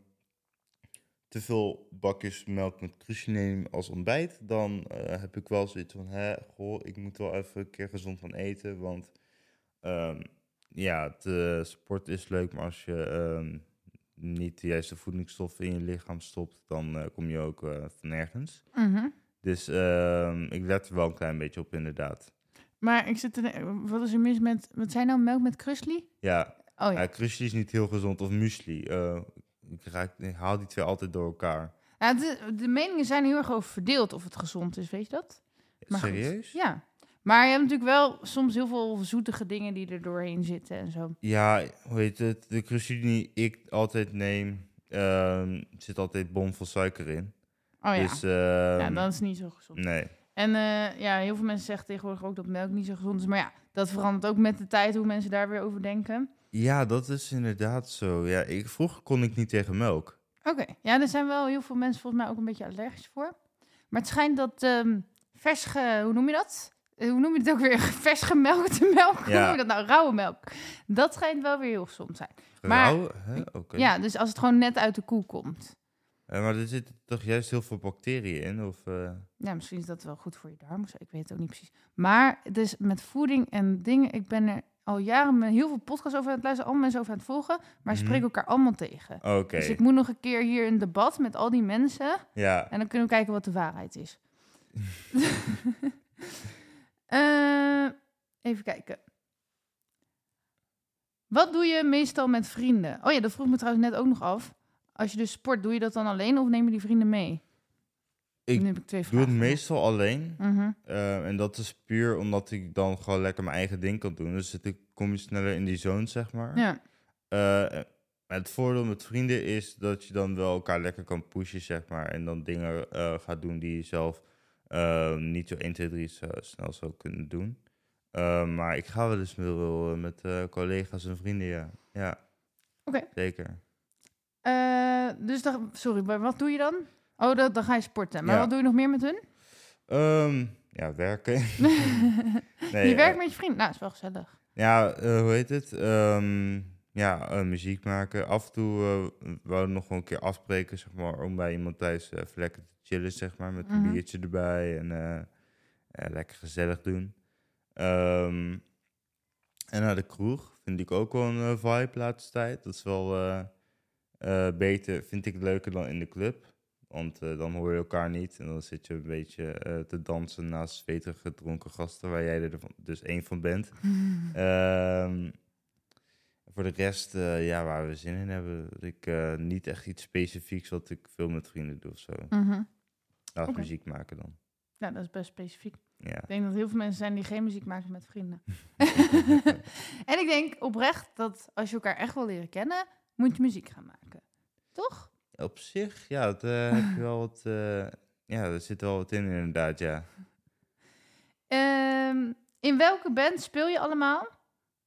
B: te veel bakjes melk met crucie neem als ontbijt, dan eh, heb ik wel zoiets van, hè, goh, ik moet wel even een keer gezond van eten, want ehm, ja, eh, sport is leuk, maar als je ehm, niet de juiste voedingsstoffen in je lichaam stopt, dan eh, kom je ook eh, van nergens.
A: Mhm.
B: Dus ehm, ik let er wel een klein beetje op, inderdaad.
A: Maar ik zit te... Wat is er mis met... Wat zijn nou melk met krusli?
B: Ja,
A: Oh ja.
B: crucie is niet heel gezond, of muesli. eh, ik, raak, ik haal die twee altijd door elkaar.
A: ja de, de meningen zijn heel erg over verdeeld of het gezond is, weet je dat? Maar goed.
B: Serieus?
A: Ja. Maar je hebt natuurlijk wel soms heel veel zoetige dingen die er doorheen zitten en zo.
B: Ja, hoe heet het? De crucie die ik altijd neem, ehm, zit altijd bomvol suiker in.
A: Oh ja.
B: Dus, ehm,
A: ja, dat is niet zo gezond.
B: nee.
A: En eh, ja, heel veel mensen zeggen tegenwoordig ook dat melk niet zo gezond is. Maar ja, dat verandert ook met de tijd hoe mensen daar weer over denken.
B: Ja, dat is inderdaad zo. Ja, ik, vroeger kon ik niet tegen melk.
A: Oké, ja, er zijn wel heel veel mensen volgens mij ook een beetje allergisch voor. Maar het schijnt dat ehm vers, hoe noem je dat? Eh, Hoe noem je het ook weer? Vers gemelkte melk. Hoe
B: Ja.
A: noem je dat nou? Rauwe melk. Dat schijnt wel weer heel gezond te zijn. Maar-
B: Rauw?
A: Ja, dus als het gewoon net uit de koe komt.
B: Maar er zitten toch juist heel veel bacteriën in? Of, eh,
A: Ja, misschien is dat wel goed voor je darm. Ik weet het ook niet precies. Maar dus met voeding en dingen, ik ben er al jaren met heel veel podcasts over aan het luisteren, allemaal mensen over aan het volgen, maar ze
B: Mhm.
A: spreken elkaar allemaal tegen. Dus ik moet nog een keer hier een debat met al die mensen
B: ja.
A: en dan kunnen we kijken wat de waarheid is. Eh, even kijken. Wat doe je meestal met vrienden? Oh ja, dat vroeg me trouwens net ook nog af. Als je dus sport, doe je dat dan alleen of neem je die vrienden mee?
B: Ik
A: heb ik twee
B: doe het meestal alleen.
A: Mhm.
B: Eh, en dat is puur omdat ik dan gewoon lekker mijn eigen ding kan doen. Dus ik, kom je sneller in die zone, zeg maar.
A: Ja.
B: Eh, het voordeel met vrienden is dat je dan wel elkaar lekker kan pushen, zeg maar. En dan dingen gaat doen die je zelf eh, niet zo 1, 2, 3 zo snel zou kunnen doen. Eh, maar ik ga wel eens wel, eh, met eh, collega's en vrienden, ja. Ja,
A: Oké.
B: zeker.
A: Eh, dus dan, sorry, maar wat doe je dan? Oh, dat, dan ga je sporten. Maar
B: Ja.
A: wat doe je nog meer met hun?
B: Ehm, ja, werken. nee,
A: je werkt
B: eh,
A: met je vriend. Nou, is wel gezellig.
B: Ja, eh, hoe heet het? Ehm, ja, eh, muziek maken. Af en toe uh, wou we nog wel een keer afspreken, zeg maar, om bij iemand thuis eh, even lekker te chillen, zeg maar, met een
A: Mhm.
B: biertje erbij en lekker gezellig doen. Ehm, en naar de kroeg vind ik ook wel een vibe laatste tijd. Dat is wel beter, vind ik leuker dan in de club. Want dan hoor je elkaar niet en dan zit je een beetje te dansen naast zweterige dronken gasten, waar jij er dus één van bent. Ehm, voor de rest, eh, ja, waar we zin in hebben. Ik eh, niet echt iets specifieks wat ik veel met vrienden doe of zo.
A: Oké.
B: muziek maken dan.
A: Ja, dat is best specifiek.
B: Ja.
A: Ik denk dat heel veel mensen zijn die geen muziek maken met vrienden. en ik denk oprecht dat als je elkaar echt wil leren kennen, moet je muziek gaan maken. Toch?
B: Op zich, ja, het, eh, heb je wel wat. ja, er zit wel wat in, inderdaad, ja.
A: Ehm, in welke band speel je allemaal?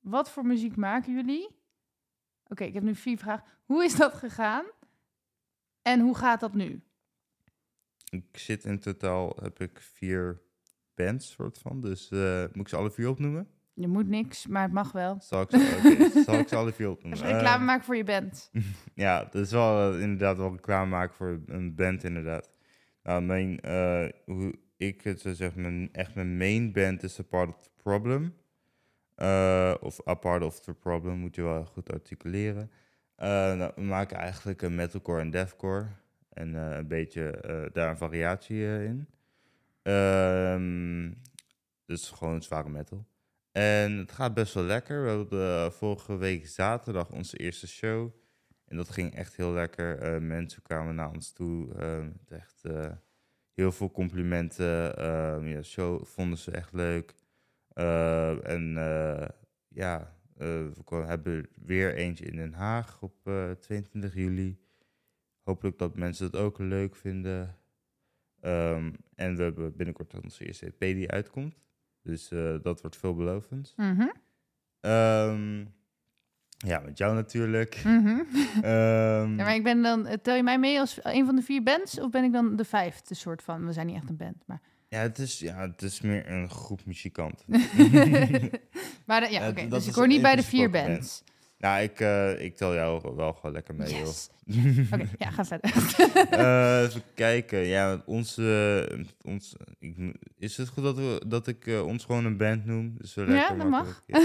A: Wat voor muziek maken jullie? Oké, ik heb nu vier vragen. Hoe is dat gegaan? En hoe gaat dat nu?
B: Ik zit in totaal, heb ik vier bands, soort van. Dus eh, moet ik ze alle vier opnoemen?
A: Je moet niks, maar het mag wel.
B: Zal ik ze, zal ik ze alle vier opnoemen?
A: Even reclame
B: Eh,
A: maken voor je band.
B: Ja, dat is wel eh, inderdaad wel reclame maken voor een band, inderdaad. Nou, mijn, hoe ik het zou zeggen, mijn, echt mijn main band is A Part of the Problem. Eh, of A Part of the Problem, moet je wel goed articuleren. Eh, nou, we maken eigenlijk een metalcore en deathcore. En eh, een beetje daar een variatie in. Ehm, dus gewoon zware metal. En het gaat best wel lekker. We hadden vorige week zaterdag onze eerste show. En dat ging echt heel lekker. Mensen kwamen naar ons toe. eh, met echt heel veel complimenten. Uh, ja, show vonden ze echt leuk. Eh, en eh, ja, eh, we hebben weer eentje in Den Haag op eh, 22 juli. Hopelijk dat mensen het ook leuk vinden. Ehm, en we hebben binnenkort onze eerste EP die uitkomt. Dus dat wordt veelbelovend.
A: Mhm,
B: Ehm, ja, met jou natuurlijk.
A: mhm.
B: Ehm,
A: Ja, maar ik ben dan, tel je mij mee als een van de vier bands? Of ben ik dan de vijfde soort van? We zijn niet echt een band, maar...
B: ja, het is, ja, het is meer een groep muzikanten.
A: maar de- ja, oké. dus ik hoor niet bij de vier bands.
B: nou, ik, eh, ik tel jou wel gewoon lekker mee,
A: Yes.
B: joh.
A: Oké, ja, ga verder.
B: Eh, even kijken. Ja, onze, ons, ik, is het goed dat, we, dat ik eh, ons gewoon een band noem? Dus zo
A: Ja, dat
B: makkelijk. Ja,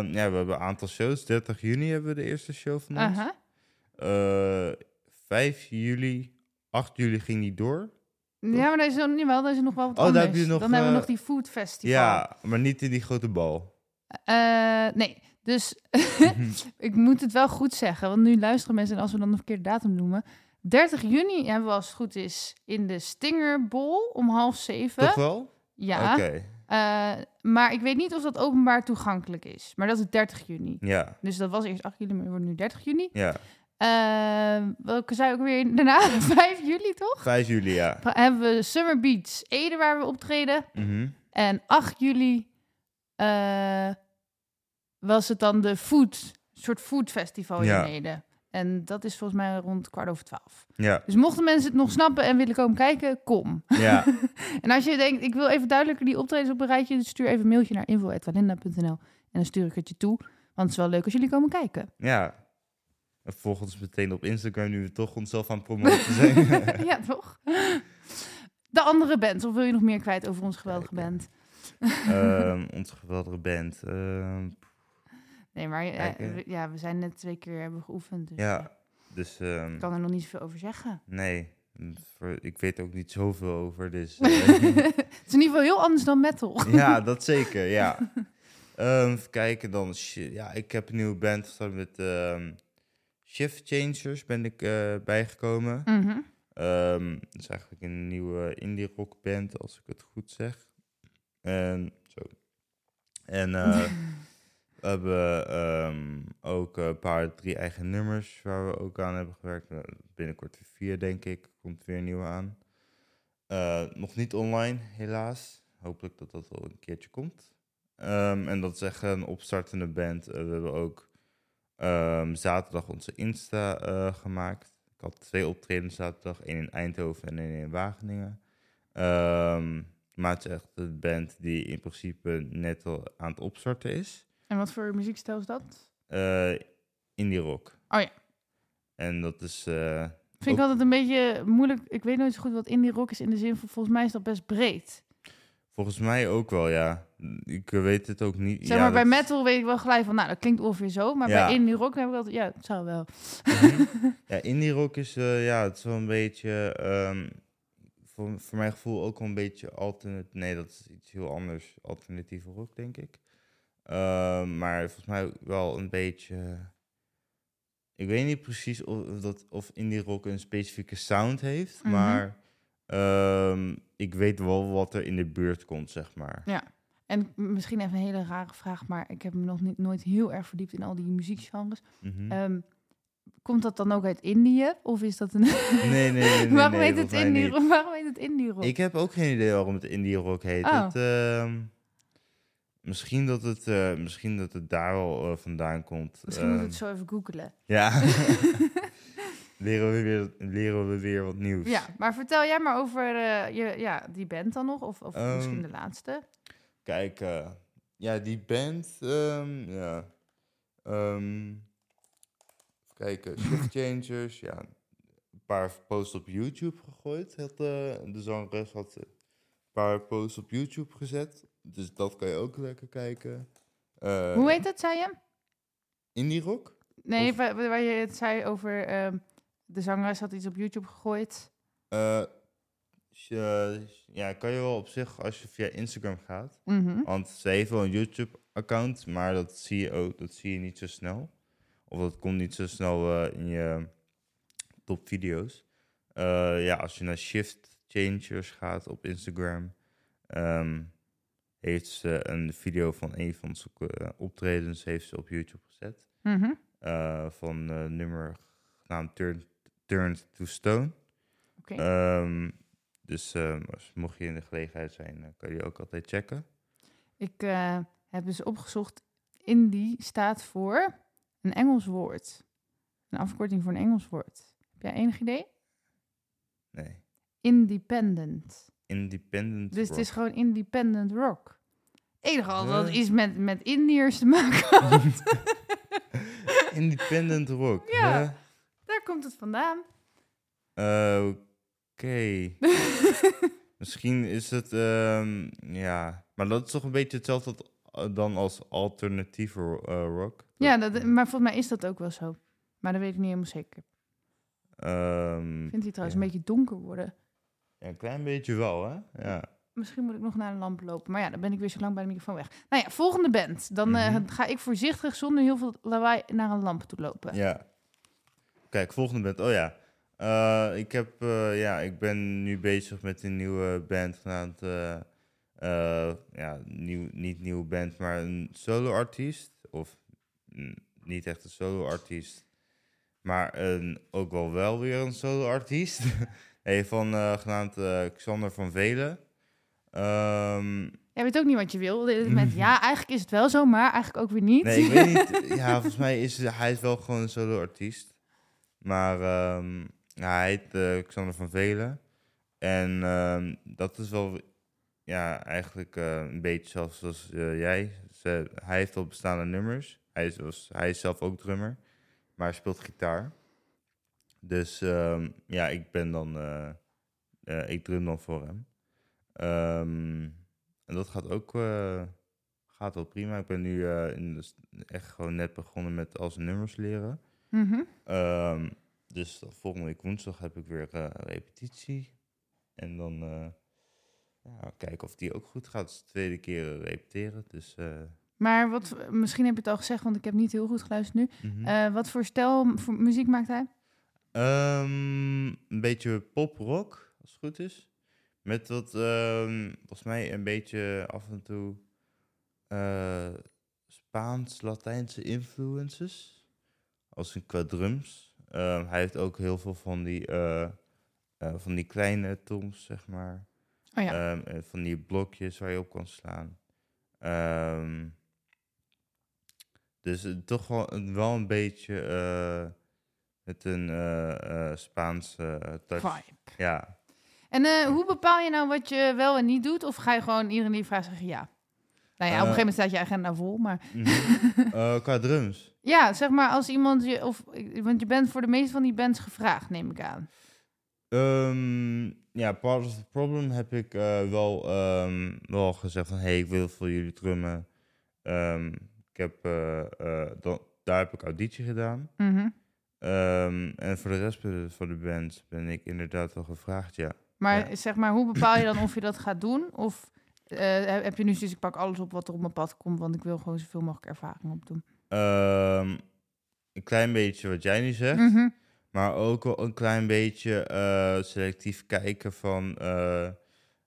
B: ja, we hebben een aantal shows. 30 juni hebben we de eerste show van ons. Eh, 5 juli, 8 juli ging die door.
A: Ja, maar er is, nog, jawel, er is nog wel wat
B: Oh, daar
A: anders.
B: heb je nog,
A: dan hebben we
B: eh,
A: nog die Food Festival.
B: Ja, maar niet in die grote bal.
A: Eh, nee, dus ik moet het wel goed zeggen. Want nu luisteren mensen en als we dan een verkeerde datum noemen. 30 juni hebben we als het goed is in de Stingerbol om half zeven.
B: Toch wel?
A: Ja,
B: Oké,
A: eh, maar ik weet niet of dat openbaar toegankelijk is. Maar dat is 30 juni.
B: ja,
A: Dus dat was eerst 8 juli, maar wordt nu 30 juni.
B: ja.
A: Eh, welke zei ook weer daarna? 5 juli, toch?
B: 5 juli, ja.
A: Hebben we Summer Beats Ede waar we optreden.
B: Mhm.
A: En 8 juli eh, was het dan de food, soort food festival
B: Ja.
A: in Ede. En dat is volgens mij rond kwart over twaalf.
B: Ja,
A: Dus mochten mensen het nog snappen en willen komen kijken, kom.
B: ja.
A: En als je denkt, ik wil even duidelijker die optredens op een rijtje, dus stuur even een mailtje naar info.walinda.nl en dan stuur ik het je toe. Want het is wel leuk als jullie komen kijken.
B: ja. En volg ons meteen op Instagram, nu we toch onszelf aan het promoten zijn.
A: ja, toch? De andere band, of wil je nog meer kwijt over onze geweldige band?
B: Ehm, onze geweldige band. Ehm,
A: Nee, maar eh, ja, we zijn net twee keer hebben geoefend, dus
B: ja, dus ehm,
A: ik kan er nog niet zoveel over zeggen.
B: nee. Voor- Ik weet ook niet zoveel over, dus... eh,
A: het is in ieder geval heel anders dan metal.
B: ja, dat zeker, ja. Even kijken dan. Ja, ik heb een nieuwe band gestart met Shift Changers ben ik eh, bijgekomen.
A: Mhm.
B: Ehm dat is eigenlijk een nieuwe indie rock band, als ik het goed zeg. En zo. En eh, we hebben ehm, ook een paar, drie eigen nummers waar we ook aan hebben gewerkt. Nou, Binnenkort weer vier, denk ik. Komt weer een nieuwe aan. Eh, nog niet online, helaas. Hopelijk dat dat wel een keertje komt. Ehm, en dat is echt een opstartende band. Eh, we hebben ook ehm, zaterdag onze Insta eh, gemaakt. Ik had twee optredens zaterdag. één in Eindhoven en één in Wageningen. Ehm, maar het is echt een band die in principe net al aan het opstarten is.
A: En wat voor muziekstijl is dat?
B: Eh indie rock.
A: Oh ja.
B: En dat is... eh,
A: Vind ik altijd een beetje moeilijk. Ik weet nooit zo goed wat indie rock is in de zin van volgens mij is dat best breed.
B: Volgens mij ook wel, ja. Ik weet het ook niet.
A: Zeg
B: ja,
A: maar bij
B: dat-
A: metal weet ik wel gelijk van, nou dat klinkt ongeveer zo, maar
B: Ja.
A: bij indie rock heb ik altijd, ja, het zou wel.
B: Mhm. ja, indie rock is, eh, ja, het is wel een beetje, ehm, voor, voor mijn gevoel ook wel een beetje alternatief. Nee, dat is iets heel anders. Alternatieve rock, denk ik. Ehm, maar volgens mij wel een beetje... Ik weet niet precies of, of dat, of indie rock een specifieke sound heeft,
A: Mhm.
B: maar ehm, ik weet wel wat er in de buurt komt, zeg maar.
A: Ja. En misschien even een hele rare vraag, maar ik heb me nog niet, nooit heel erg verdiept in al die muziekgenres. Ehm, komt dat dan ook uit Indië? Of is dat een...
B: nee, nee, nee,
A: waarom,
B: nee,
A: heet het indie, waarom heet het indie rock?
B: Ik heb ook geen idee waarom het indie rock heet.
A: Oh.
B: Het, ehm, misschien, dat het, eh, misschien dat het daar wel eh, vandaan komt.
A: Misschien moet ik het zo even googelen.
B: Ja. leren, we weer, leren we weer wat nieuws.
A: Ja, maar vertel jij maar over eh, je, ja, die band dan nog, of, of
B: Ehm,
A: misschien de laatste.
B: Kijk, eh, ja, die band, ehm, ja. ehm, kijken, Shift Changers, ja. Een paar posts op YouTube gegooid. Had, eh, de zangeres had een paar posts op YouTube gezet. Dus dat kan je ook lekker kijken. Eh,
A: Hoe heet het, zei je?
B: Indie rock?
A: Nee,
B: Of-
A: waar, je het zei over de zangeres had iets op YouTube gegooid.
B: Eh, sh- eh, ja, kan je wel op zich als je via Instagram gaat.
A: Mhm.
B: Want ze heeft wel een YouTube-account, maar dat zie je ook dat zie je niet zo snel. Of dat komt niet zo snel eh, in je top video's. Eh, ja, als je naar Shift Changers gaat op Instagram, ehm, heeft ze een video van een van zijn eh, optredens heeft ze op YouTube gezet.
A: Mhm.
B: eh, van eh nummer genaamd Turn, Turned to Stone.
A: Oké.
B: Ehm, dus ehm, als, mocht je in de gelegenheid zijn, dan kan je die ook altijd checken.
A: Ik eh, heb dus opgezocht. Indie staat voor een Engels woord. Een afkorting voor een Engels woord. Heb jij enig idee?
B: Nee.
A: Independent.
B: Independent
A: Dus het is gewoon independent rock. Enige al dat iets met, met Indiërs te maken had.
B: Independent rock.
A: Ja. Komt het vandaan.
B: Eh, Oké. Misschien is het, ehm, ja, maar dat is toch een beetje hetzelfde eh, dan als alternatieve eh, rock.
A: Ja, dat, maar volgens mij is dat ook wel zo. Maar dat weet ik niet helemaal zeker.
B: Ehm,
A: Ik vind die trouwens
B: ja.
A: een beetje donker worden.
B: Ja, een klein beetje wel, hè? Ja.
A: Misschien moet ik nog naar de lamp lopen. Maar ja, dan ben ik weer zo lang bij de microfoon weg. Nou ja, volgende band. Dan
B: Mhm.
A: ga ik voorzichtig zonder heel veel lawaai naar een lamp toe lopen.
B: Ja. Kijk, volgende band. Oh ja. Eh, ik, heb, eh, ja, ik ben nu bezig met een nieuwe band genaamd... eh, ja, nieuw, niet nieuwe band, maar een solo-artiest. Of mm, niet echt een solo-artiest. Maar een, ook wel wel weer een solo-artiest. hey, van, genaamd Xander van Velen. Ehm,
A: Jij weet ook niet wat je wil. Met, ja, eigenlijk is het wel zo, maar eigenlijk ook weer niet.
B: Nee, ik weet niet. Ja, volgens mij is hij is wel gewoon een solo-artiest. Maar ehm, hij heet eh, Xander van Velen. En ehm, dat is wel ja, eigenlijk eh, een beetje zoals eh, jij. Ze, hij heeft al bestaande nummers. Hij is, was- hij is zelf ook drummer. Maar hij speelt gitaar. Dus ehm, ja, ik ben dan... ik drum dan voor hem. En dat gaat ook... gaat wel prima. Ik ben nu in echt gewoon net begonnen met als nummers leren.
A: Mhm.
B: Ehm, dus volgende week woensdag heb ik weer eh, repetitie. En dan eh, ja, kijken of die ook goed gaat. Is de tweede keer eh, repeteren. Dus
A: Maar wat, misschien heb je het al gezegd, want ik heb niet heel goed geluisterd nu.
B: mhm.
A: Wat voor stijl voor muziek maakt hij?
B: Ehm, een beetje pop-rock, als het goed is. Met wat, ehm, volgens mij een beetje af en toe Spaans-Latijnse influences. Als een qua drums. Ehm, hij heeft ook heel veel van die, eh, eh, van die kleine toms, zeg maar.
A: Oh ja.
B: Ehm, van die blokjes waar je op kan slaan. Ehm, dus toch wel, een- wel een beetje met een eh, eh, Spaanse touch.
A: Vibe.
B: Ja.
A: En hoe bepaal je nou wat je wel en niet doet? Of ga je gewoon iedereen die vraagt zeggen ja? Nou ja, op een
B: Eh,
A: gegeven moment staat je agenda vol, maar...
B: Mhm. Eh, qua drums.
A: Ja, zeg maar als iemand je... Of, want je bent voor de meeste van die bands gevraagd, neem ik aan.
B: Ehm, ja, Part of the Problem heb ik eh, wel, ehm, wel gezegd van... hey, ik wil voor jullie drummen. Ehm, ik heb, dan, daar heb ik auditie gedaan.
A: Mhm.
B: En voor de rest van de band ben ik inderdaad wel gevraagd, ja.
A: Maar
B: Ja.
A: zeg maar, hoe bepaal je dan of je dat gaat doen? Of eh, heb je nu zoiets, ik pak alles op wat er op mijn pad komt, want ik wil gewoon zoveel mogelijk ervaring opdoen.
B: Ehm, een klein beetje wat jij nu zegt.
A: Mhm.
B: Maar ook wel een klein beetje eh, selectief kijken van... eh,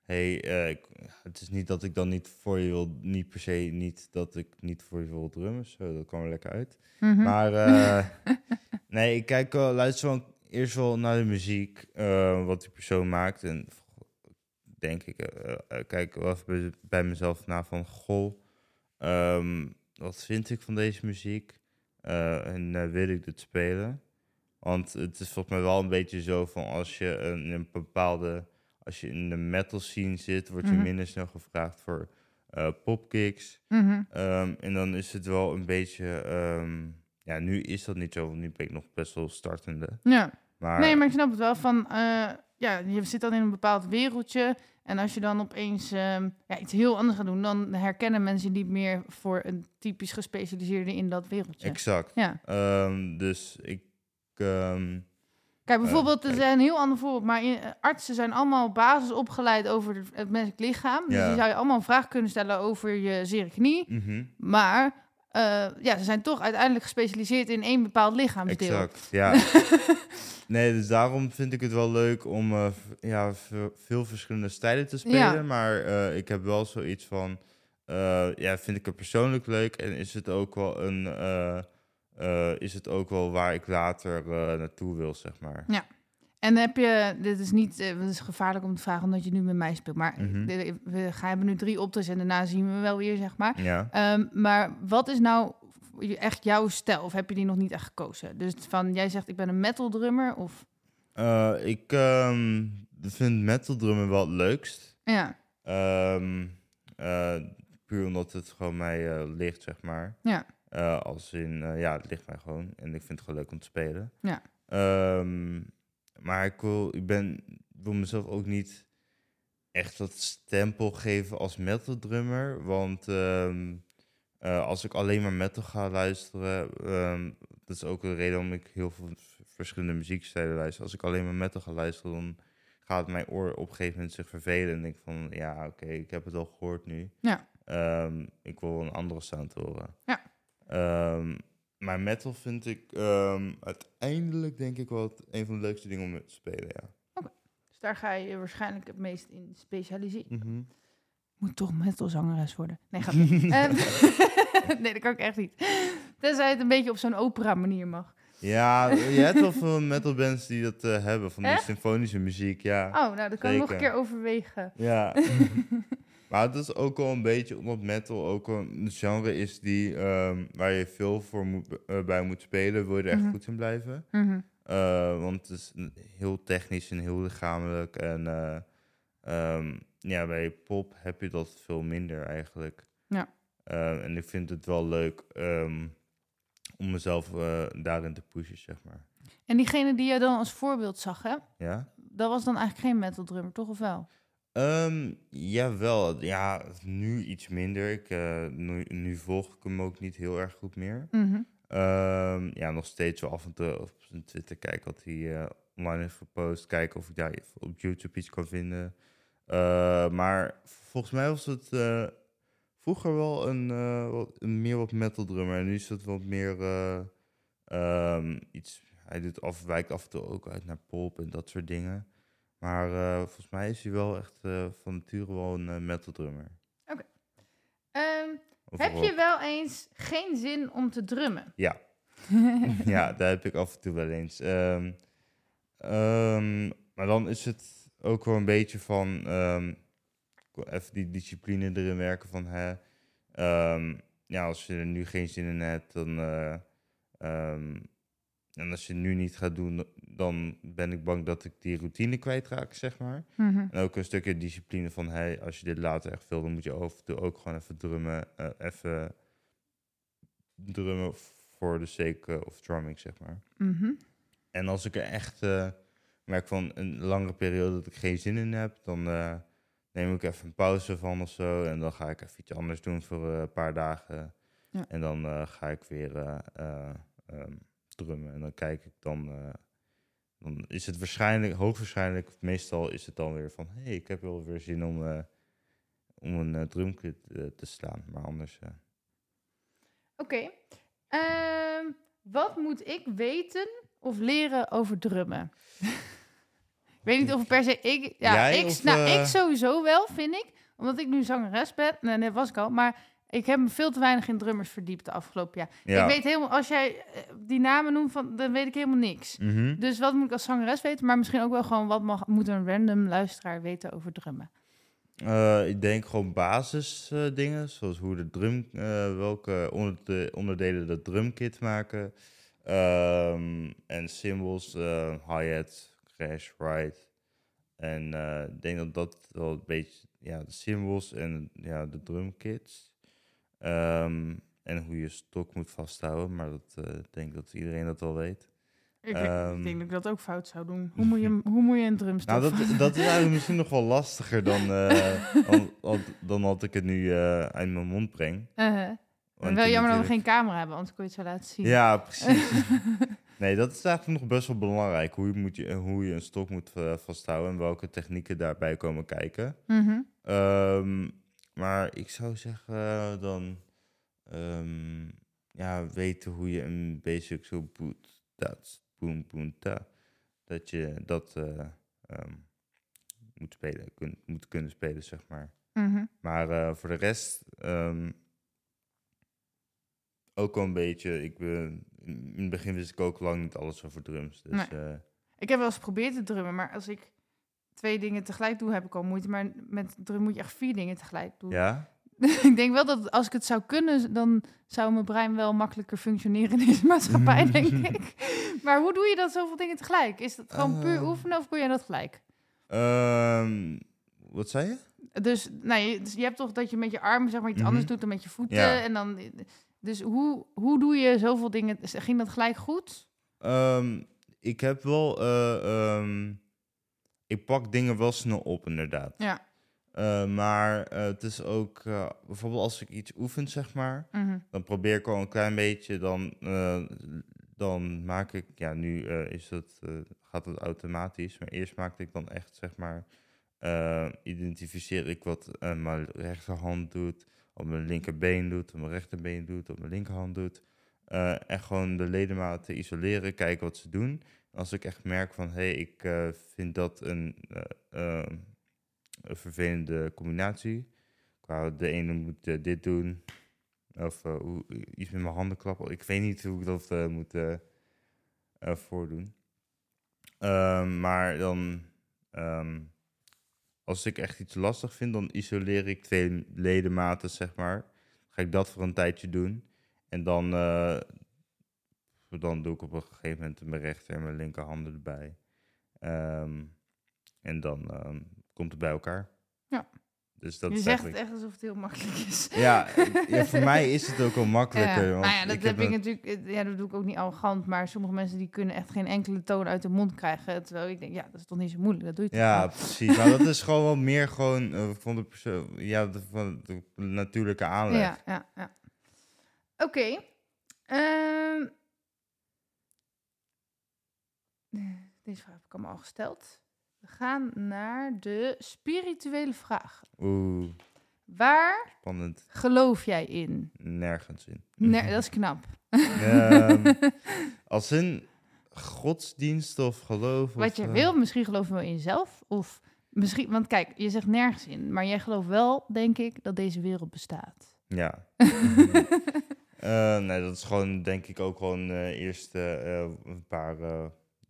B: hey, ik- het is niet dat ik dan niet voor je wil... Niet per se niet dat ik niet voor je wil drummen. Zo, dat kwam er lekker uit.
A: Mhm.
B: Maar nee, ik kijk wel, luister wel eerst wel naar de muziek, wat die persoon maakt. En denk ik, eh, eh, kijk wel even bij, bij mezelf na van, goh, ehm, wat vind ik van deze muziek? Eh, en wil ik dit spelen? Want het is volgens mij wel een beetje zo van, als je een, een bepaalde, als je in de metal scene zit, word je
A: Mhm.
B: minder snel gevraagd voor popkicks.
A: Mhm.
B: Ehm, en dan is het wel een beetje. ehm, ja, nu is dat niet zo, want nu ben ik nog best wel startende.
A: Ja.
B: Maar,
A: Nee, maar ik snap het wel van, ja, je zit dan in een bepaald wereldje. En als je dan opeens ehm, ja, iets heel anders gaat doen, dan herkennen mensen je niet meer voor een typisch gespecialiseerde in dat wereldje.
B: exact.
A: Ja.
B: Ehm, dus ik. ehm,
A: Kijk, bijvoorbeeld, er zijn een heel ander voorbeeld, maar in- eh, artsen zijn allemaal basis opgeleid over het, menselijk lichaam. Dus die zou je allemaal een vraag kunnen stellen over je zere knie.
B: mhm,
A: Maar eh, ja, ze zijn toch uiteindelijk gespecialiseerd in één bepaald lichaamsdeel.
B: exact. Ja. nee, dus daarom vind ik het wel leuk om eh, ja, veel verschillende stijlen te spelen.
A: Ja.
B: Maar eh, ik heb wel zoiets van. ja, vind ik het persoonlijk leuk en is het ook wel een. is het ook wel waar ik later naartoe wil, zeg maar.
A: En heb je, dit is niet, eh, het is gevaarlijk om te vragen omdat je nu met mij speelt, maar
B: Mhm.
A: we gaan hebben nu drie optredens en daarna zien we wel weer, zeg maar.
B: Ja.
A: Ehm, maar wat is nou echt jouw stijl? Of heb je die nog niet echt gekozen? Dus van, jij zegt ik ben een metal drummer of...
B: Eh, ik ehm, vind metal drummen wel het leukst.
A: Ja,
B: Ehm, eh, puur omdat het gewoon mij ligt, zeg maar.
A: ja,
B: als in, ja, het ligt mij gewoon. En ik vind het gewoon leuk om te spelen.
A: Ja.
B: Maar ik wil, ik ben, ik wil mezelf ook niet echt dat stempel geven als metal drummer. Want eh, als ik alleen maar metal ga luisteren, ehm, dat is ook een reden waarom ik heel veel verschillende muziekstijlen luister. Als ik alleen maar metal ga luisteren, dan gaat mijn oor op een gegeven moment zich vervelen. En denk van, ja, oké, ik heb het al gehoord nu.
A: Ja.
B: Ehm, ik wil een andere sound horen.
A: Ja.
B: Maar metal vind ik ehm, uiteindelijk denk ik wel een van de leukste dingen om te spelen, ja.
A: dus daar ga je waarschijnlijk het meest in specialiseren.
B: Mhm.
A: Moet toch metalzangeres worden? Nee, ga Ehm, Nee, dat kan ik echt niet. Tenzij het een beetje op zo'n opera manier mag.
B: Ja, je hebt wel veel metalbands die dat eh, hebben, van die
A: Echt?
B: symfonische muziek, ja.
A: Oh, nou, dat kan ik nog een keer overwegen.
B: Ja. maar het is ook wel een beetje omdat metal ook een genre is die, ehm, waar je veel voor moet, eh, bij moet spelen, wil je er echt
A: Mhm.
B: goed in blijven.
A: Mhm.
B: Eh, want het is heel technisch en heel lichamelijk. En eh, ehm, ja, bij pop heb je dat veel minder eigenlijk.
A: Ja.
B: Eh, en ik vind het wel leuk ehm, om mezelf daarin te pushen, zeg maar.
A: En diegene die je dan als voorbeeld zag, hè?
B: Ja?
A: Dat was dan eigenlijk geen metal drummer, toch of wel?
B: Ehm jawel, ja, nu iets minder. Ik, eh, nu, nu volg ik hem ook niet heel erg goed meer.
A: Mhm.
B: Ehm, ja, nog steeds wel af en toe op zijn Twitter kijken wat hij eh, online heeft gepost. Kijken of ik daar op YouTube iets kan vinden. Eh, maar volgens mij was het eh, vroeger wel een, wat, een meer wat metal drummer. En nu is het wat meer ehm, iets... Hij doet af, wijkt af en toe ook uit naar pop en dat soort dingen. Maar eh, volgens mij is hij wel echt eh, van nature wel een eh, metal drummer.
A: Ehm,
B: Of
A: heb
B: rock.
A: je wel eens geen zin om te drummen?
B: Ja. ja, daar heb ik af en toe wel eens. Ehm, ehm, maar dan is het ook wel een beetje van ehm, even die discipline erin werken van hè, ehm, ja, als je er nu geen zin in hebt, dan ehm, en als je het nu niet gaat doen, dan ben ik bang dat ik die routine kwijtraak, zeg maar.
A: Mhm.
B: En ook een stukje discipline van, hey, als je dit later echt wil, dan moet je af en toe ook gewoon even drummen, eh, even drummen voor de sake of drumming, zeg maar.
A: Mhm.
B: En als ik er echt eh, merk van een langere periode dat ik geen zin in heb, dan eh, neem ik even een pauze van of zo. En dan ga ik even iets anders doen voor een paar dagen.
A: Ja.
B: En dan ga ik weer eh, eh, ehm, drummen. En dan kijk ik dan. Eh, dan is het waarschijnlijk, hoogstwaarschijnlijk, meestal is het dan weer van: hé, hey, ik heb wel weer zin om, eh, om een uh, drumkit te slaan. Maar anders...
A: Oké. Ehm, wat moet ik weten of leren over drummen? ik weet niet of per se ik... Ja, ik, of, nou, ik sowieso wel, vind ik. Omdat ik nu zangeres ben. Nee, dat was ik al. Maar ik heb me veel te weinig in drummers verdiept de afgelopen jaar. Ja. Ik weet helemaal, als jij die namen noemt, van, dan weet ik helemaal niks.
B: Mhm.
A: Dus wat moet ik als zangeres weten? Maar misschien ook wel gewoon, wat mag, moet een random luisteraar weten over drummen?
B: Uh, ik denk gewoon basisdingen, uh, zoals hoe de drum, uh, welke onder onderdelen de drumkit maken. Um, en cymbals, hi-hat, crash, ride. En ik denk dat dat wel een beetje, ja, de cymbals en ja, de drumkits. Um, en hoe je stok moet vasthouden, maar dat denk ik dat iedereen dat wel weet.
A: Ik, um, ik, denk dat ik dat ook fout zou doen. Hoe moet je, hoe moet je een drumstok
B: Nou, dat, dat is eigenlijk misschien nog wel lastiger dan, uh, dan, dan, dat ik het nu uh, uit mijn mond breng.
A: Uh -huh. wel jammer dat we geen camera hebben, anders kon je het zo laten zien.
B: Ja, precies. nee, dat is eigenlijk nog best wel belangrijk. Hoe je, moet je, hoe je een stok moet uh, vasthouden en welke technieken daarbij komen kijken.
A: Mm -hmm.
B: um, maar ik zou zeggen dan... Um, ja, weten hoe je een basic zo boot. Dat boom, boom, ta. Dat je dat uh, um, moet, spelen, kun, moet kunnen spelen, zeg maar.
A: Mm -hmm.
B: Maar uh, voor de rest um, ook wel een beetje. Ik ben, in het begin wist ik ook lang niet alles over drums. Dus,
A: nee.
B: uh,
A: ik heb wel eens geprobeerd te drummen, maar als ik twee dingen tegelijk doe, heb ik al moeite. Maar met drum moet je echt vier dingen tegelijk doen.
B: Ja?
A: ik denk wel dat als ik het zou kunnen, dan zou mijn brein wel makkelijker functioneren in deze maatschappij, denk ik. Maar hoe doe je dat zoveel dingen tegelijk? Is dat gewoon puur
B: Uh.
A: oefenen of kun je dat gelijk?
B: Um, wat zei je?
A: Dus, nou, je, dus je hebt toch dat je met je armen zeg maar iets
B: Mhm.
A: anders doet dan met je voeten.
B: Ja.
A: En dan, dus hoe, hoe doe je zoveel dingen? Ging dat gelijk goed?
B: Um, ik heb wel. Uh, um, ik pak dingen wel snel op, inderdaad.
A: Ja.
B: Uh, maar uh, het is ook, uh, bijvoorbeeld als ik iets oefen, zeg maar,
A: Mhm.
B: dan probeer ik al een klein beetje, dan, dan maak ik, ja, nu is het, gaat het automatisch, maar eerst maakte ik dan echt, zeg maar, identificeer ik wat mijn rechterhand doet, op mijn linkerbeen doet, op mijn rechterbeen doet, op mijn linkerhand doet. en gewoon de ledematen isoleren, kijken wat ze doen. Als ik echt merk van, hé, hey, ik vind dat een een vervelende combinatie. Qua de ene moet uh, dit doen. Of iets met mijn handen klappen. Ik weet niet hoe ik dat moet voordoen. Um, maar dan, um, als ik echt iets lastig vind, dan isoleer ik twee ledematen, zeg maar. Ga ik dat voor een tijdje doen. En dan, dan doe ik op een gegeven moment mijn rechter en mijn linkerhanden erbij. Um, en dan komt het bij elkaar.
A: Ja.
B: Dus dat
A: je zegt
B: eigenlijk...
A: echt alsof het heel makkelijk is.
B: Ja, ja, voor mij is het ook wel makkelijker.
A: Ja, nou ja, dat
B: ik
A: heb ik
B: een-
A: natuurlijk. Ja, dat doe ik ook niet arrogant, maar sommige mensen die kunnen echt geen enkele toon uit de mond krijgen. Terwijl ik denk, ja, dat is toch niet zo moeilijk. Dat doe je toch
B: Ja, precies. Maar dat is gewoon wel meer gewoon eh, van de persoon, ja, de, van de natuurlijke aanleg.
A: Ja, ja, ja. Oké. Ehm, deze vraag heb ik allemaal al gesteld. We gaan naar de spirituele vraag.
B: Oeh,
A: Waar
B: spannend.
A: geloof jij in?
B: Nergens in.
A: Nee, dat is knap.
B: Ehm, als in godsdienst of geloof.
A: Wat
B: of,
A: je
B: eh,
A: wil, misschien geloof je wel in jezelf. Of misschien, want kijk, je zegt nergens in. Maar jij gelooft wel, denk ik, dat deze wereld bestaat.
B: Ja. Eh, nee, dat is gewoon, denk ik, ook gewoon eerst eh, eh, een paar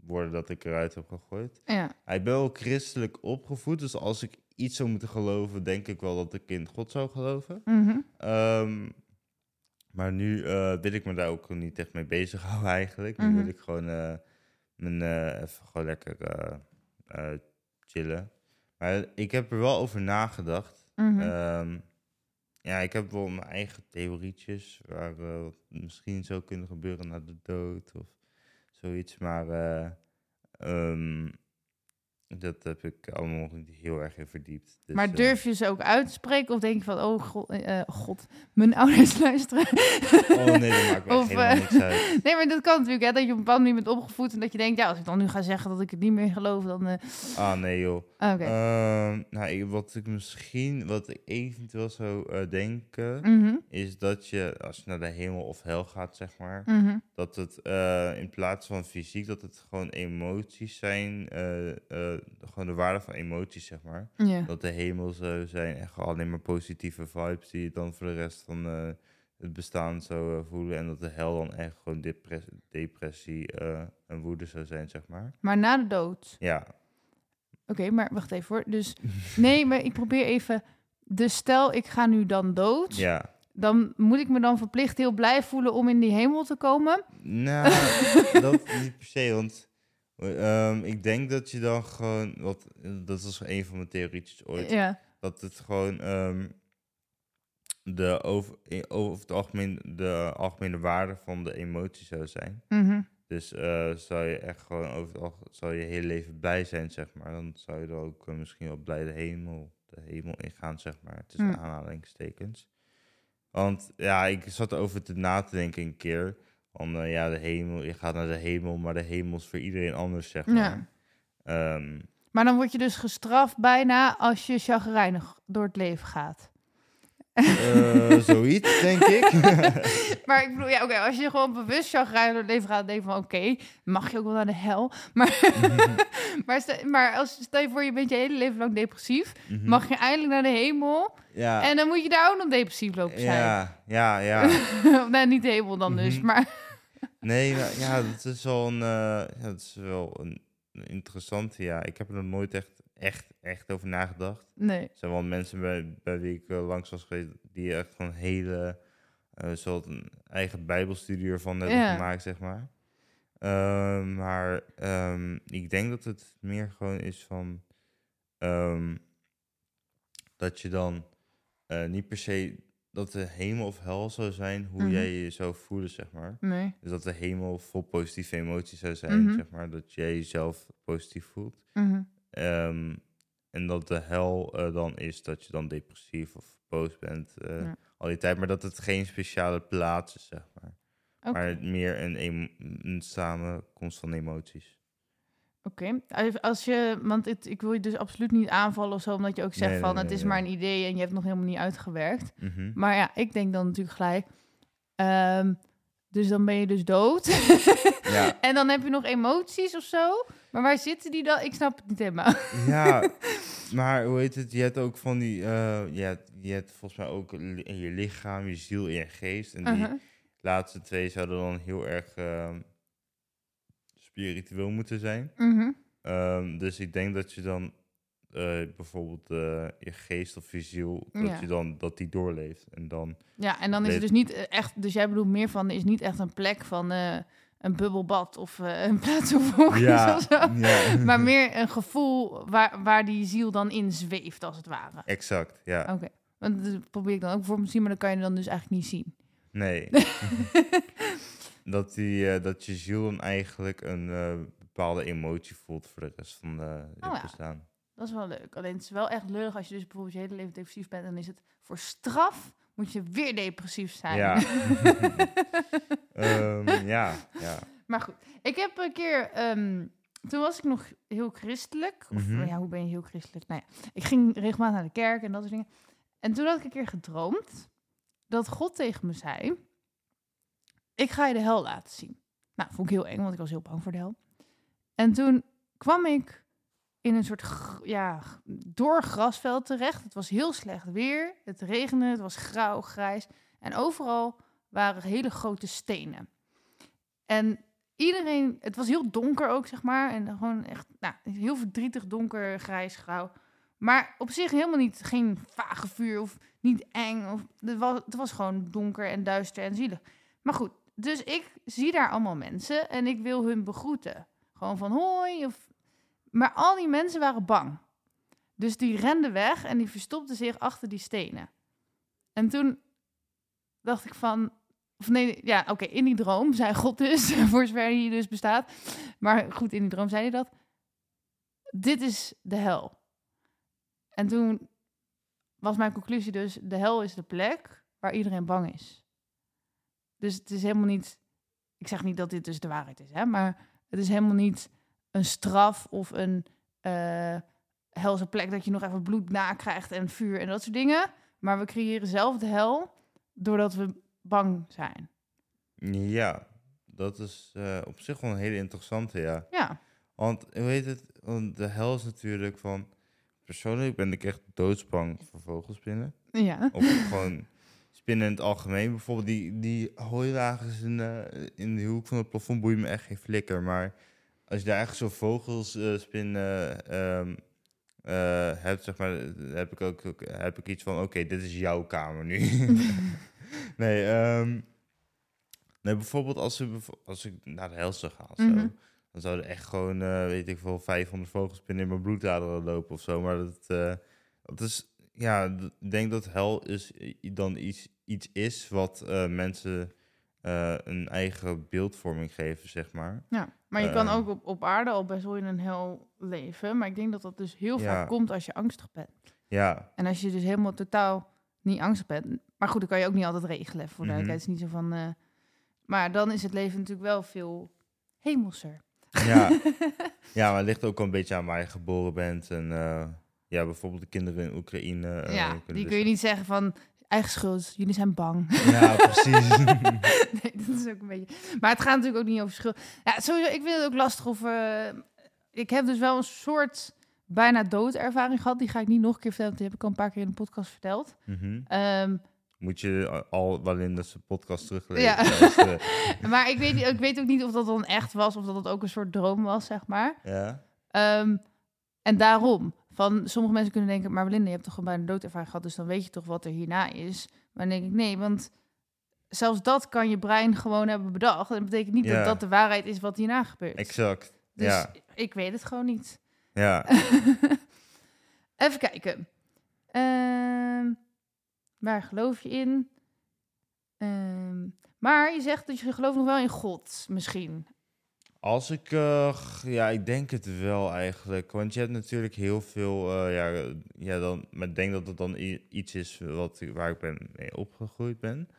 B: woorden dat ik eruit heb gegooid.
A: Ja.
B: Ik ben wel christelijk opgevoed, dus als ik iets zou moeten geloven, denk ik wel dat ik in God zou geloven.
A: Mhm.
B: Ehm, maar nu eh, wil ik me daar ook niet echt mee bezighouden eigenlijk. Nu
A: Mhm.
B: wil ik gewoon, eh, mijn, eh, even gewoon lekker chillen. Maar ik heb er wel over nagedacht.
A: Mhm.
B: Ehm, ja, ik heb wel mijn eigen theorietjes waar wat misschien zou kunnen gebeuren na de dood of zoiets. Maar eh, ehm, dat heb ik allemaal nog niet heel erg in verdiept. Dus,
A: maar
B: eh,
A: durf je ze ook uit te spreken? Of denk je van, oh god, eh, god mijn ouders luisteren?
B: Oh nee, dat maakt me echt
A: Of,
B: helemaal
A: eh,
B: niks uit.
A: nee, maar dat kan natuurlijk, hè. Dat je op een bepaalde manier bent opgevoed en dat je denkt, ja, als ik dan nu ga zeggen dat ik het niet meer geloof, dan... eh,
B: Ah nee joh.
A: Oké.
B: Ehm, nou, ik, wat ik misschien, wat ik eventueel zou eh, denken,
A: Mhm,
B: is dat je, als je naar de hemel of hel gaat, zeg maar,
A: mhm.
B: dat het eh, in plaats van fysiek, dat het gewoon emoties zijn, eh, eh, gewoon de waarde van emoties, zeg maar.
A: Ja.
B: Dat de hemel zou zijn en gewoon alleen maar positieve vibes die je dan voor de rest van eh, het bestaan zou eh, voelen. En dat de hel dan echt gewoon depres- depressie eh, en woede zou zijn, zeg maar.
A: Maar na de dood.
B: Ja,
A: Oké, maar wacht even hoor. Dus nee, maar ik probeer even. Dus stel, ik ga nu dan dood.
B: ja.
A: Dan moet ik me dan verplicht heel blij voelen om in die hemel te komen.
B: Nou, dat niet per se, want ehm, ik denk dat je dan gewoon, wat, dat was een van mijn theorietjes ooit,
A: Ja.
B: dat het gewoon ehm, de over, over het algemeen de algemene waarde van de emotie zou zijn.
A: Mhm.
B: Dus eh, zou je echt gewoon over het algemeen, zou je heel leven blij zijn, zeg maar. Dan zou je er ook eh, misschien wel blij de hemel, de hemel ingaan, zeg maar. Tussen
A: Mm.
B: aanhalingstekens. Want ja, ik zat erover te na te denken een keer. Van eh, ja, de hemel, je gaat naar de hemel, maar de hemel is voor iedereen anders, zeg maar.
A: Ja.
B: Ehm,
A: Maar dan word je dus gestraft bijna als je chagrijnig door het leven gaat.
B: eh, zoiets, denk ik.
A: Maar ik bedoel, ja, oké, als je gewoon bewust chagrijnig door het leven gaat, denk je van, oké, mag je ook wel naar de hel. Maar, maar, stel, maar als, stel je voor, je bent je hele leven lang depressief,
B: Mhm.
A: mag je eindelijk naar de hemel
B: ja.
A: en dan moet je daar ook nog depressief lopen zijn.
B: ja, ja, ja.
A: Nee, niet de hemel dan dus,
B: Mhm.
A: maar...
B: Nee, nou, ja, dat is wel een, eh, ja, dat is wel een, interessante. Ja, ik heb er nog nooit echt, echt, echt over nagedacht.
A: Nee.
B: Er zijn wel mensen bij, bij wie ik eh, langs was geweest die echt gewoon hele, soort een eigen bijbelstudie ervan hebben
A: Ja.
B: gemaakt, zeg maar. Ehm, maar ehm, ik denk dat het meer gewoon is van ehm, dat je dan niet per se dat de hemel of hel zou zijn hoe
A: Mhm.
B: jij je zou voelen, zeg maar.
A: Nee.
B: Dus dat de hemel vol positieve emoties zou zijn,
A: Mhm.
B: zeg maar. Dat jij jezelf positief voelt.
A: Mhm.
B: Ehm, en dat de hel eh, dan is dat je dan depressief of boos bent eh,
A: Ja.
B: al die tijd. Maar dat het geen speciale plaats is, zeg maar. Maar meer een, een samenkomst van emoties.
A: Oké, Als- als je, want het, ik wil je dus absoluut niet aanvallen of zo, omdat je ook zegt
B: Nee,
A: van
B: nee,
A: het
B: nee,
A: is maar een idee en je hebt nog helemaal niet uitgewerkt.
B: Mhm.
A: Maar ja, ik denk dan natuurlijk gelijk, ehm, dus dan ben je dus dood.
B: Ja.
A: en dan heb je nog emoties of zo. Maar waar zitten die dan? Ik snap het niet helemaal.
B: ja, maar hoe heet het? Je hebt ook van die... eh, je, hebt, je hebt volgens mij ook in je lichaam, je ziel en je geest. En die
A: Uh-huh.
B: laatste twee zouden dan heel erg ehm, spiritueel moeten zijn.
A: Mhm.
B: Ehm, dus ik denk dat je dan eh, bijvoorbeeld eh, je geest of je ziel, dat
A: Ja.
B: je dan dat die doorleeft. En dan,
A: Ja, en dan is het dus niet eh, echt, dus jij bedoelt meer van, is niet echt een plek van een bubbelbad of een plaats of
B: ja,
A: of zo.
B: ja.
A: Maar meer een gevoel waar, waar die ziel dan in zweeft, als het ware.
B: exact, ja.
A: Oké, want dat probeer ik dan ook voor me te zien, maar dan kan je dan dus eigenlijk niet zien.
B: Nee. dat, die, eh, dat je ziel dan eigenlijk een eh, bepaalde emotie voelt voor de rest van je
A: Oh ja.
B: bestaan.
A: Dat is wel leuk. Alleen het is wel echt lullig als je dus bijvoorbeeld je hele leven depressief bent. Dan is het voor straf moet je weer depressief zijn.
B: Ja. Ehm, ja, ja.
A: maar goed, ik heb een keer... ehm, toen was ik nog heel christelijk. Of
B: Mhm.
A: ja, hoe ben je heel christelijk? Nou ja, ik ging regelmatig naar de kerk en dat soort dingen. En toen had ik een keer gedroomd dat God tegen me zei... Ik ga je de hel laten zien. Nou, vond ik heel eng, want ik was heel bang voor de hel. En toen kwam ik in een soort ja, door grasveld terecht. Het was heel slecht weer. Het regende, het was grauw, grijs. En overal waren hele grote stenen. En iedereen, het was heel donker ook, zeg maar. En gewoon echt, nou, heel verdrietig, donker, grijs, grauw. Maar op zich helemaal niet, geen vage vuur of niet eng. Of, het, was, het was gewoon donker en duister en zielig. Maar goed, dus ik zie daar allemaal mensen en ik wil hun begroeten. Gewoon van hoi. Of... Maar al die mensen waren bang. Dus die renden weg en die verstopten zich achter die stenen. En toen dacht ik van... Of nee, ja, oké, in die droom zei God dus, voor zover die dus bestaat. Maar goed, in die droom zei hij dat. dit is de hel. En toen was mijn conclusie dus, de hel is de plek waar iedereen bang is. Dus het is helemaal niet, ik zeg niet dat dit dus de waarheid is, hè, maar het is helemaal niet een straf of een eh, helse plek dat je nog even bloed nakrijgt en vuur en dat soort dingen. Maar we creëren zelf de hel doordat we bang zijn.
B: Ja, dat is eh, op zich wel een hele interessante, ja.
A: Ja,
B: Want, hoe heet het? Want de hel is natuurlijk van... Persoonlijk ben ik echt doodsbang voor vogelspinnen.
A: ja.
B: Of gewoon spinnen in het algemeen. Bijvoorbeeld die, die hooilagers in, eh, in de hoek van het plafond boeien me echt geen flikker. Maar als je daar echt zo vogelspinnen ehm eh, hebt, zeg maar, heb ik ook ook- heb ik iets van, oké, dit is jouw kamer nu. nee, ehm, nee, bijvoorbeeld als, we, als ik naar de hel zou gaan, zo,
A: Mhm.
B: dan zouden echt gewoon, weet ik veel, 500 vogelspinnen in mijn bloedaderen lopen of zo. Maar dat, dat is, ja, ik denk dat hel is, dan iets, iets is wat eh, mensen eh, een eigen beeldvorming geven, zeg maar.
A: Ja, maar je kan
B: Eh.
A: ook op, op aarde al best wel in een hel leven. Maar ik denk dat dat dus heel
B: Ja.
A: vaak komt als je angstig bent.
B: Ja,
A: En als je dus helemaal totaal niet angstig bent. Maar goed, dat kan je ook niet altijd regelen. Voor de. Het is niet zo van... eh, maar dan is het leven natuurlijk wel veel hemelser.
B: ja. ja, maar het ligt ook een beetje aan waar je geboren bent. En ja, bijvoorbeeld de kinderen in Oekraïne. eh,
A: ja, die
B: dus-
A: kun je niet zeggen van... Eigen schuld, jullie zijn bang.
B: Ja, precies.
A: nee, dat is ook een beetje... Maar het gaat natuurlijk ook niet over schuld. Ja, sowieso, ik vind het ook lastig of... eh, ik heb dus wel een soort bijna doodervaring gehad. Die ga ik niet nog een keer vertellen, want die heb ik al een paar keer in de podcast verteld.
B: Mhm.
A: Ehm,
B: Moet je al wel in de podcast teruglezen.
A: Ja.
B: eh,
A: maar ik weet, ik weet ook niet of dat dan echt was of dat het ook een soort droom was, zeg maar.
B: ja.
A: Ehm, en daarom, van sommige mensen kunnen denken, maar Belinda, je hebt toch gewoon bijna doodervaring gehad, dus dan weet je toch wat er hierna is. Maar dan denk ik, nee, want zelfs dat kan je brein gewoon hebben bedacht. En dat betekent niet
B: Ja.
A: dat dat de waarheid is wat hierna gebeurt.
B: Exact.
A: Dus
B: Ja.
A: ik weet het gewoon niet.
B: Ja.
A: Even kijken. Ehm, waar geloof je in? Ehm, maar je zegt dat je gelooft nog wel in God, misschien.
B: Als ik, eh, ja, ik denk het wel eigenlijk. Want je hebt natuurlijk heel veel, eh, ja, ja, dan, maar ik denk dat het dan iets is wat, waar ik ben mee opgegroeid ben.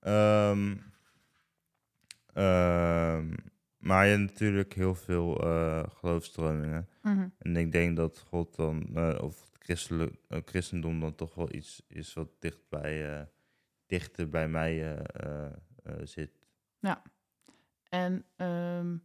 B: Ehm, maar je hebt natuurlijk heel veel eh geloofstromingen.
A: Mhm.
B: En ik denk dat God dan, of het christelijk, christendom dan toch wel iets is wat dicht bij, dichter bij mij zit.
A: En, ehm,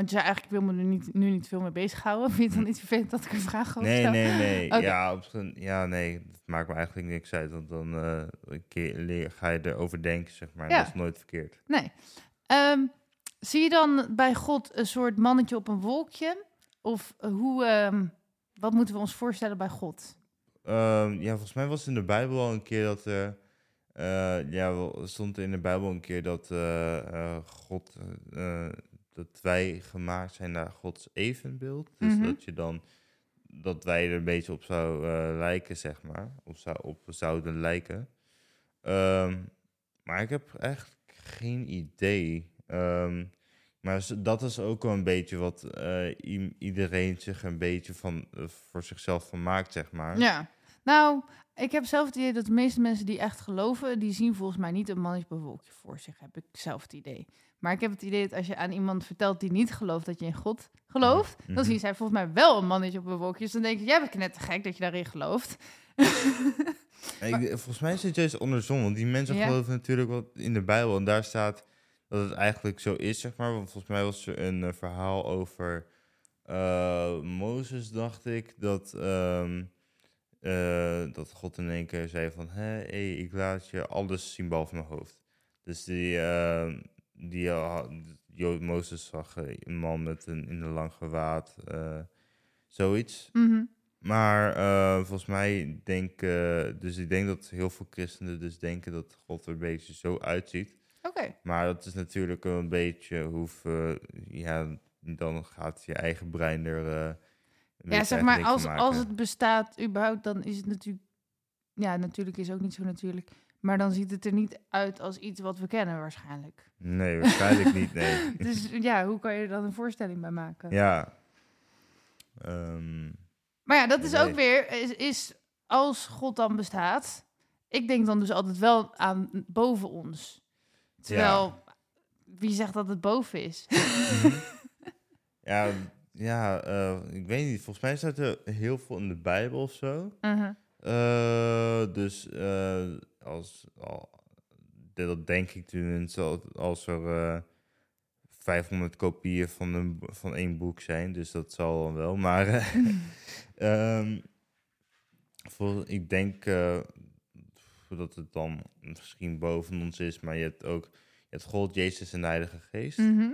A: want je zei eigenlijk, ik wil me er niet, nu niet veel mee bezighouden. Vind je het dan niet vervelend dat ik een vraag over
B: Nee, nee, nee.
A: Oké.
B: Ja, op ja, nee. Dat maakt me eigenlijk niks uit. Want dan eh, een keer leer, ga je erover denken, zeg maar.
A: Ja.
B: Dat is nooit verkeerd.
A: Nee. Ehm, zie je dan bij God een soort mannetje op een wolkje? Of eh, hoe, ehm, wat moeten we ons voorstellen bij God?
B: Ehm, ja, volgens mij was het in de Bijbel al een keer dat er... eh, ja, wel, er stond in de Bijbel een keer dat God... dat wij gemaakt zijn naar Gods evenbeeld. Dus
A: Mhm.
B: dat je dan... Dat wij er een beetje op zou eh, lijken, zeg maar. Of zou, op zouden lijken. Ehm, maar ik heb echt geen idee. Ehm, maar dat is ook wel een beetje wat eh, iedereen zich een beetje van, eh, voor zichzelf van maakt, zeg maar.
A: Ja. Nou, ik heb zelf het idee dat de meeste mensen die echt geloven, die zien volgens mij niet een mannetje op een wolkje voor zich, heb ik zelf het idee. Maar ik heb het idee dat als je aan iemand vertelt die niet gelooft dat je in God gelooft, dan
B: Mhm.
A: zien zij volgens mij wel een mannetje op een wolkje. Dus dan denk ik, jij bent net te gek dat je daarin gelooft.
B: Ik- volgens mij is het juist andersom, want die mensen
A: Ja.
B: geloven natuurlijk wat in de Bijbel. En daar staat dat het eigenlijk zo is, zeg maar. Want volgens mij was er een eh, verhaal over eh, Mozes, dacht ik, dat, ehm, eh, dat God in één keer zei van... Hé, hey, ik laat je alles zien behalve mijn hoofd. Dus die, eh, die uh, Jo- Mozes zag eh, een man met een in een lang gewaad, zoiets.
A: Mhm.
B: Maar volgens mij denk eh, dus ik denk dat heel veel christenen dus denken dat God er een beetje zo uitziet.
A: Oké.
B: Maar dat is natuurlijk een beetje hoeveel, ja, dan gaat je eigen brein er.
A: Ja, zeg maar, als, als het bestaat überhaupt, dan is het natuurlijk... Ja, natuurlijk is ook niet zo natuurlijk. Maar dan ziet het er niet uit als iets wat we kennen waarschijnlijk.
B: Nee, waarschijnlijk niet, nee.
A: Dus ja, hoe kan je er dan een voorstelling bij maken?
B: Ja. Ehm,
A: Maar ja, dat is
B: Nee.
A: ook weer, is, is als God dan bestaat. Ik denk dan dus altijd wel aan boven ons. Terwijl, wie zegt dat het boven is?
B: mhm. ja, ja eh, ik weet niet. Volgens mij staat er heel veel in de Bijbel of zo.
A: Mhm.
B: Eh, dus eh, als, al, dat denk ik tenminste, als- er eh 500 kopieën van, een, van één boek zijn, dus dat zal dan wel. Maar eh, ehm, vol- ik denk dat het dan misschien boven ons is, maar je hebt ook je hebt God, Jezus en de Heilige Geest.
A: Mhm.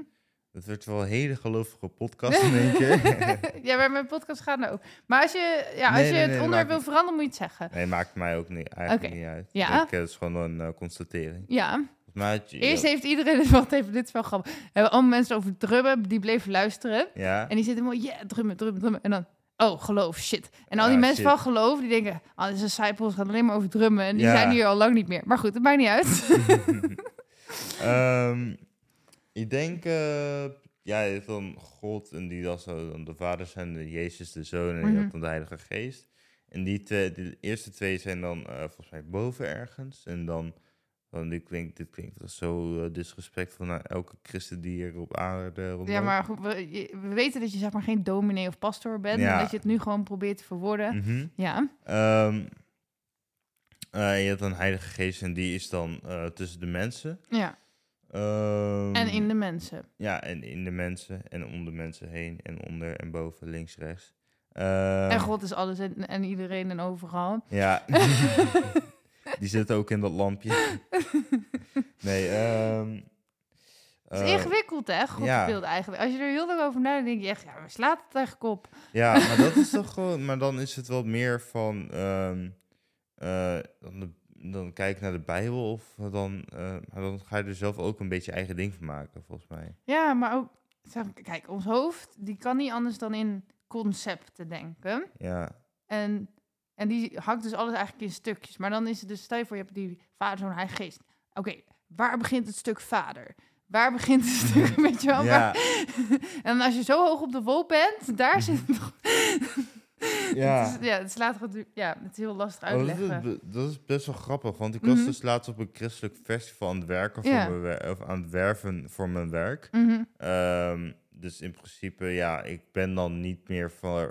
B: Het wordt wel een hele gelovige podcast in één keer.
A: ja, maar mijn podcast gaat nou ook. Maar als je, ja, als
B: Nee,
A: je
B: nee,
A: het
B: nee,
A: onderwerp wil veranderen, moet je het zeggen.
B: nee, maakt mij ook niet, eigenlijk niet uit.
A: Ja.
B: Ik, eh, het is gewoon een eh, constatering.
A: Ja,
B: je-
A: eerst heeft iedereen, wacht even, dit is wel grappig. We hebben allemaal mensen over drummen, die bleven luisteren.
B: Ja,
A: En die zitten mooi, ja, drummen, drummen, drummen. En dan, oh, geloof, shit. En al die mensen
B: shit.
A: van geloof, die denken, oh, deze disciples gaan alleen maar over drummen. En die
B: Ja.
A: zijn hier al lang niet meer. Maar goed, het maakt niet uit.
B: Ehm, ik denk, eh, ja, je hebt dan God en die dan zo dan de Vader zijn, de Jezus de Zoon en je
A: Mhm.
B: hebt dan de Heilige Geest. En die, twee, de eerste twee zijn dan eh, volgens mij boven ergens. En dan, dan dit klinkt, dit klinkt zo uh, disrespectvol naar elke christen die hier op aarde rondloopt.
A: ja, maar goed, we, weten dat je zeg maar geen dominee of pastoor bent.
B: Ja.
A: En dat je het nu gewoon probeert te verwoorden.
B: Mhm.
A: Ja.
B: Ehm, eh, je hebt dan Heilige Geest en die is dan eh, tussen de mensen.
A: ja.
B: Ehm,
A: En in de mensen.
B: Ja, en in de mensen en om de mensen heen en onder en boven, links, rechts. Ehm,
A: en God is alles en, en iedereen en overal.
B: Ja, die zit ook in dat lampje. Nee, ehm
A: Het is
B: eh,
A: ingewikkeld, hè? God
B: ja.
A: speelt eigenlijk. Als je er heel lang over nadenkt, denk je echt, ja, we slaat het eigenlijk op.
B: Ja, maar dat is toch gewoon... Maar dan is het wel meer van... eh, dan, de- dan kijk naar de Bijbel of dan... eh, dan ga je er zelf ook een beetje eigen ding van maken, volgens mij.
A: Ja, maar ook, kijk, ons hoofd, die kan niet anders dan in concepten denken.
B: Ja,
A: En, en die hakt dus alles eigenlijk in stukjes. Maar dan is het dus, stel je voor, je hebt die vader, zo'n heilige geest. Oké, waar begint het stuk vader? Waar begint het stuk, weet je wel?
B: ja,
A: en als je zo hoog op de wolk bent, daar zit het.
B: Ja.
A: Het is, ja, het slaat gewoon... Ja, het is heel lastig
B: Oh, dat,
A: uitleggen.
B: is, dat is best wel grappig, want ik was
A: Mhm.
B: dus laatst op een christelijk festival aan het werken voor
A: Ja.
B: mijn of aan het werven voor mijn werk.
A: Mhm.
B: Ehm, dus in principe, ja, ik ben dan niet meer voor,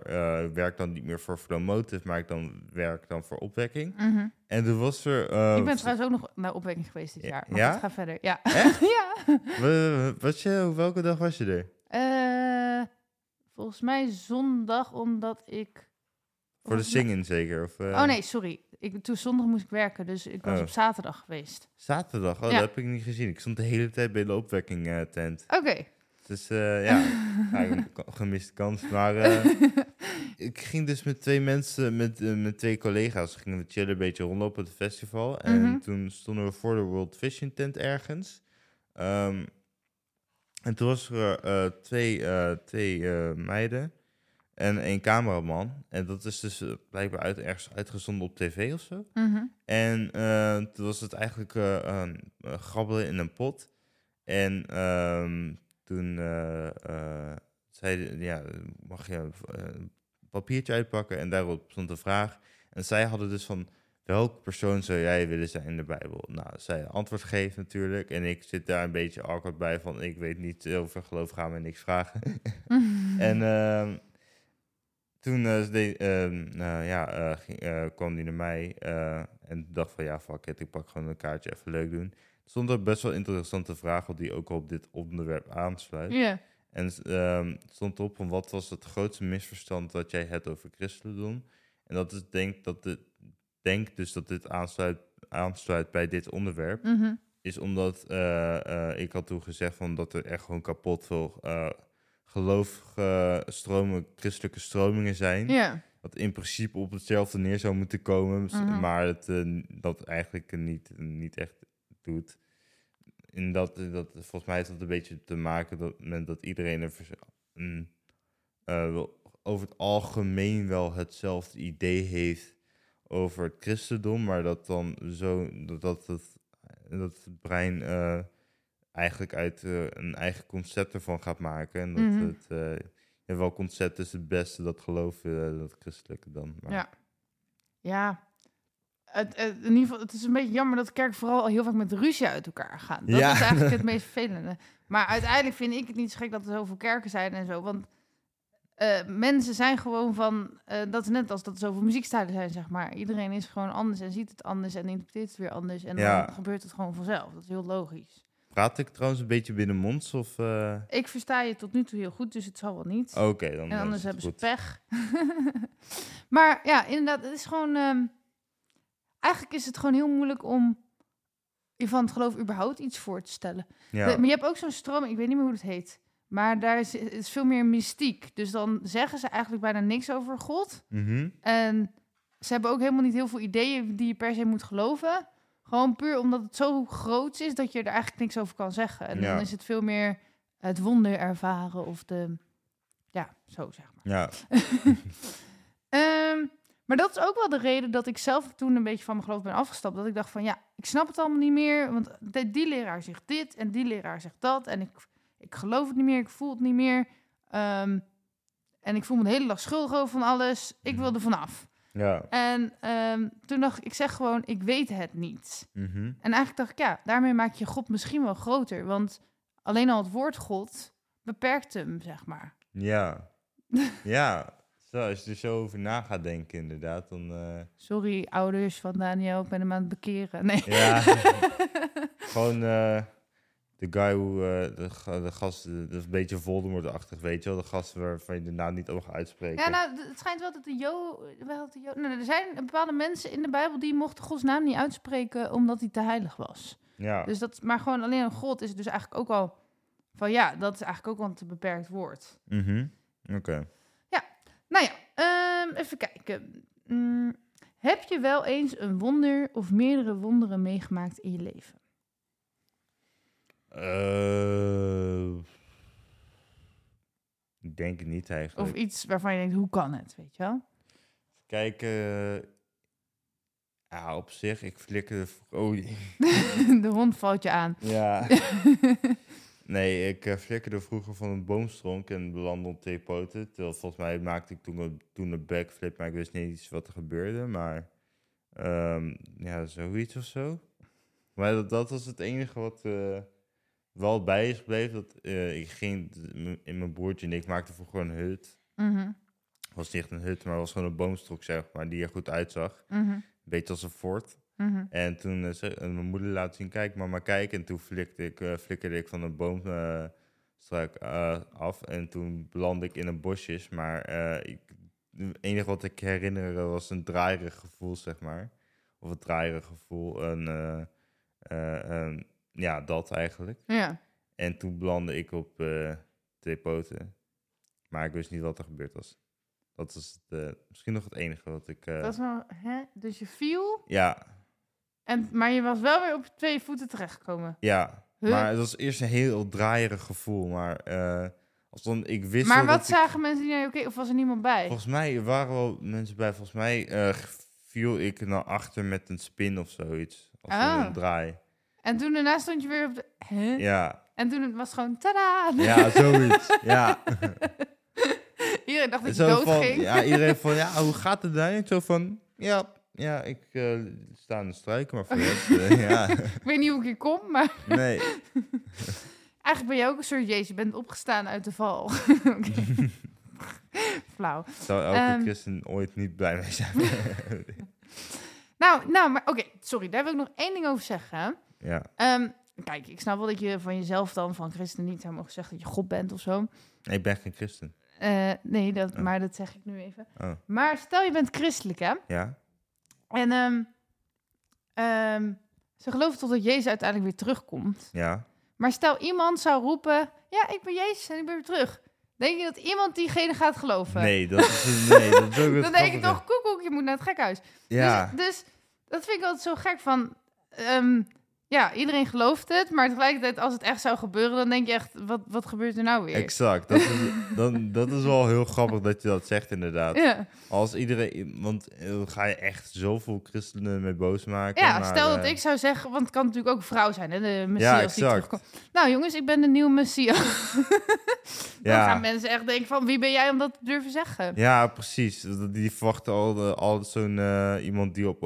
B: ik werk dan niet meer voor Flow Motive, maar ik dan werk dan voor opwekking.
A: Mhm.
B: En er was er. eh,
A: Ik ben trouwens ook nog naar opwekking geweest dit
B: Ja?
A: jaar. Maar
B: Ja?
A: ga verder. Ja.
B: Echt?
A: ja.
B: wa- was je, welke dag was je er?
A: Eh, volgens mij zondag, omdat ik...
B: Voor de zingen zeker? Of, eh,
A: Oh nee, sorry. Ik, toen zondag moest ik werken, dus ik was
B: Oh.
A: op zaterdag geweest.
B: Zaterdag, oh,
A: Ja.
B: dat heb ik niet gezien. Ik stond de hele tijd bij de opwekking eh, tent.
A: Oké.
B: Dus eh, ja, ja, een gemiste kans. Maar ik ging dus met twee mensen, met, met twee collega's, gingen we chillen, een beetje rondlopen op het festival. En
A: Mhm.
B: toen stonden we voor de World Vision tent ergens. Ehm, en toen was er eh, twee, eh, twee eh, meiden en één cameraman. En dat is dus blijkbaar uit, ergens uitgezonden op tv of zo.
A: Mhm.
B: En toen was het eigenlijk een grabbelen in een pot. En ehm, toen zei ja, mag je een papiertje uitpakken? En daarop stond de vraag. En zij hadden dus van, welke persoon zou jij willen zijn in de Bijbel? Nou, zij antwoord geeft natuurlijk. En ik zit daar een beetje awkward bij van, ik weet niet over geloof, ga me niks vragen. En ehm, toen eh, de- ehm, nou ja, eh, ging, eh, kwam die naar mij eh, en dacht van ja, fuck it, ik pak gewoon een kaartje even leuk doen. Er stond er best wel interessante vraag op die ook op dit onderwerp aansluit.
A: Ja.
B: En ehm, het stond op van wat was het grootste misverstand dat jij hebt over christendom? En dat is denk dat dit, denk dus dat dit aansluit, aansluit bij dit onderwerp
A: Mhm.
B: is omdat eh, eh, ik had toen gezegd van dat er echt gewoon kapot veel uh, stromen, christelijke stromingen zijn.
A: Ja.
B: Wat in principe op hetzelfde neer zou moeten komen,
A: Mhm.
B: maar het dat eigenlijk niet, niet echt doet. En dat, dat, volgens mij heeft dat een beetje te maken dat, met dat iedereen eh, wel- over het algemeen wel hetzelfde idee heeft over het christendom, maar dat dan zo dat, dat, het, dat het brein eh, eigenlijk uit eh, een eigen concept ervan gaat maken. En dat
A: Mhm.
B: het, eh, ja, wel concept is het beste, dat geloof dat christelijke dan. Maar,
A: Ja. Ja. Het, het- in ieder geval, het is een beetje jammer dat kerken vooral al heel vaak met ruzie uit elkaar gaan. Dat
B: Ja.
A: is eigenlijk het meest vervelende. Maar uiteindelijk vind ik het niet zo gek dat er zoveel kerken zijn en zo. Want eh, mensen zijn gewoon van... eh, dat is net als dat er zoveel muziekstijlen zijn, zeg maar. Iedereen is gewoon anders en ziet het anders en interpreteert het weer anders. En
B: Ja.
A: dan gebeurt het gewoon vanzelf. Dat is heel logisch.
B: Praat ik trouwens een beetje binnenmonds of... eh,
A: Ik versta je tot nu toe heel goed, dus het zal wel niet.
B: Oké, dan
A: En anders hebben ze
B: goed.
A: pech. maar ja, inderdaad, het is gewoon... ehm, eigenlijk is het gewoon heel moeilijk om je van het geloof überhaupt iets voor te stellen.
B: Ja.
A: De- maar je hebt ook zo'n stroming, ik weet niet meer hoe het heet. Maar daar is, is veel meer mystiek. Dus dan zeggen ze eigenlijk bijna niks over God.
B: Mhm.
A: En ze hebben ook helemaal niet heel veel ideeën die je per se moet geloven. Gewoon puur omdat het zo groot is dat je er eigenlijk niks over kan zeggen. En
B: Ja.
A: dan is het veel meer het wonder ervaren of de... Ja, zo zeg maar.
B: Ja,
A: Ehm, maar dat is ook wel de reden dat ik zelf toen een beetje van mijn geloof ben afgestapt. Dat ik dacht van ja, ik snap het allemaal niet meer. Want de- die leraar zegt dit en die leraar zegt dat. En ik, ik geloof het niet meer, ik voel het niet meer. Ehm, en ik voel me de hele dag schuldig over van alles. Ik wil er vanaf.
B: ja.
A: En ehm, toen dacht ik, ik zeg gewoon, ik weet het niet.
B: Mhm.
A: En eigenlijk dacht ik, ja, daarmee maak je God misschien wel groter. Want alleen al het woord God beperkt hem, zeg maar.
B: Ja. ja. Zo, als je er zo over na gaat denken, inderdaad, dan... eh,
A: Sorry, ouders van Daniel, ik ben hem aan het bekeren. Nee.
B: ja. Gewoon eh, de guy hoe... eh, de, ga- de gast, dat is een beetje Voldemort-achtig, weet je wel? De gast waarvan je de naam niet mag uitspreken.
A: Ja, nou, het schijnt wel dat de Jo... Wel de jo nou, er zijn bepaalde mensen in de Bijbel die mochten Gods naam niet uitspreken omdat hij te heilig was.
B: ja.
A: Dus dat, maar gewoon alleen een God is dus eigenlijk ook al van ja, dat is eigenlijk ook wel een te beperkt woord.
B: Mhm. Oké.
A: Nou ja, ehm, even kijken. Mm, heb je wel eens een wonder of meerdere wonderen meegemaakt in je leven?
B: Eh, ik denk het niet eigenlijk.
A: Of iets waarvan je denkt, hoe kan het, weet je wel?
B: Kijk, eh, ja, op zich, ik flikkerde... v- Oh,
A: de hond valt je aan.
B: ja. nee, ik eh, flikkerde vroeger van een boomstronk en belandde op twee poten. Terwijl volgens mij maakte ik toen, een- toen een backflip, maar ik wist niet eens wat er gebeurde. Maar ehm, ja, zoiets of zo. Maar dat, dat was het enige wat wel bij is gebleven. Dat, eh, ik ging in mijn broertje en ik maakte vroeger een hut.
A: Mhm,
B: was niet echt een hut, maar was gewoon een boomstok, zeg maar, die er goed uitzag.
A: mhm,
B: Beetje als een fort.
A: mhm.
B: En toen eh, ze- mijn moeder laat zien, kijk maar kijk. En toen flikte ik, eh, flikkerde ik van een boomstruik af. En toen belandde ik in een bosjes. Maar ik, het enige wat ik herinner was een draaierig gevoel, zeg maar. Of een draaierig gevoel. En, eh, ehm, ja, dat eigenlijk.
A: Ja.
B: En toen belandde ik op eh, twee poten. Maar ik wist niet wat er gebeurd was. Dat is eh, misschien nog het enige wat ik... eh,
A: Dat is wel, hè? Dus je viel,
B: Ja,
A: en, maar je was wel weer op twee voeten terechtgekomen.
B: ja.
A: Huh?
B: Maar het was eerst een heel draaierig gevoel. Maar als dan, ik wist
A: Maar wat
B: ik-
A: zagen mensen die naar je of was er niemand bij?
B: Volgens mij waren wel mensen bij. Volgens mij viel ik naar achter met een spin of zoiets. Als
A: Ah.
B: een draai.
A: En toen daarna stond je weer op de... Hè?
B: Ja,
A: En toen was het gewoon, tada!
B: ja zoiets. ja.
A: Iedereen dacht dat je dood
B: van,
A: ging.
B: ja, iedereen van, ja, hoe gaat het daar? Ik zo van, ja, ja ik eh, sta aan de strijken, maar voor de eh, ja,
A: Ik weet niet hoe ik hier kom, maar
B: nee.
A: eigenlijk ben je ook een soort Jezus. Je bent opgestaan uit de val. Flauw.
B: Zou elke
A: Ehm.
B: christen ooit niet blij mee zijn.
A: Nou, nou maar oké, sorry. Daar wil ik nog één ding over zeggen.
B: Ja,
A: Ehm, kijk, ik snap wel dat je van jezelf dan, van christen niet zou mogen zeggen dat je God bent of zo.
B: ik ben geen christen.
A: Eh, nee, dat,
B: Oh.
A: maar dat zeg ik nu even.
B: Oh,
A: Maar stel je bent christelijk, hè?
B: ja?
A: En ehm, ze geloven toch dat Jezus uiteindelijk weer terugkomt.
B: Ja.
A: Maar stel iemand zou roepen, ja, ik ben Jezus en ik ben weer terug. Denk je dat iemand diegene gaat geloven?
B: Nee, dat is, nee, dat is ook het
A: Dan denk ik toch, koekoek, je moet naar het gekhuis.
B: Ja,
A: Dus, dus dat vind ik altijd zo gek van... ehm, ja, iedereen gelooft het, maar tegelijkertijd als het echt zou gebeuren, dan denk je echt, wat, wat gebeurt er nou weer?
B: Exact. Dat is, dan, dat is wel heel grappig dat je dat zegt, inderdaad.
A: Ja,
B: Als iedereen, want eh, dan ga je echt zoveel christenen mee boos maken.
A: ja
B: maar,
A: stel dat
B: eh,
A: ik zou zeggen, want het kan natuurlijk ook een vrouw zijn, hè, de
B: Ja,
A: Messias die
B: exact.
A: terugkomt. Nou jongens, ik ben de nieuwe Messias. dan
B: Ja.
A: gaan mensen echt denken van, wie ben jij om dat te durven zeggen?
B: Ja, precies. Die verwachten al, al zo'n eh, iemand die op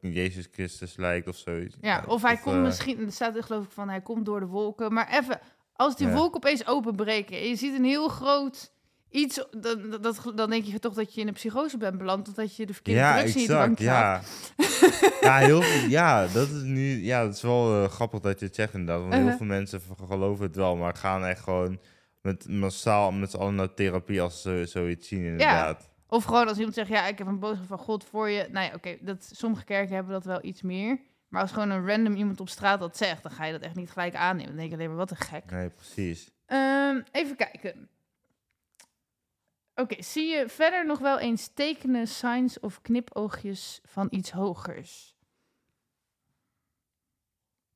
B: Jezus Christus lijkt of zoiets.
A: Ja, of hij komt
B: eh,
A: misschien, er staat er geloof ik van, hij komt door de wolken. Maar even, als die
B: Ja.
A: wolken opeens openbreken en je ziet een heel groot iets, dan, dat, dan denk je toch dat je in een psychose bent beland, of dat je de verkeerde
B: Ja,
A: drugs in je
B: exact. Ja. ja, heel ja, dat is nu. Ja, dat is wel eh, grappig dat je het zegt inderdaad. Want heel
A: Uh-huh.
B: veel mensen geloven het wel, maar gaan echt gewoon met massaal met z'n allen naar therapie als ze zoiets zien, inderdaad.
A: Of gewoon als iemand zegt, ja, ik heb een boodschap van God voor je. Nou ja, oké, dat sommige kerken hebben dat wel iets meer. Maar als gewoon een random iemand op straat dat zegt, dan ga je dat echt niet gelijk aannemen. Dan denk je alleen maar, wat een gek.
B: Nee, precies.
A: Ehm, even kijken. Oké, zie je verder nog wel eens tekenen, signs of knipoogjes van iets hogers?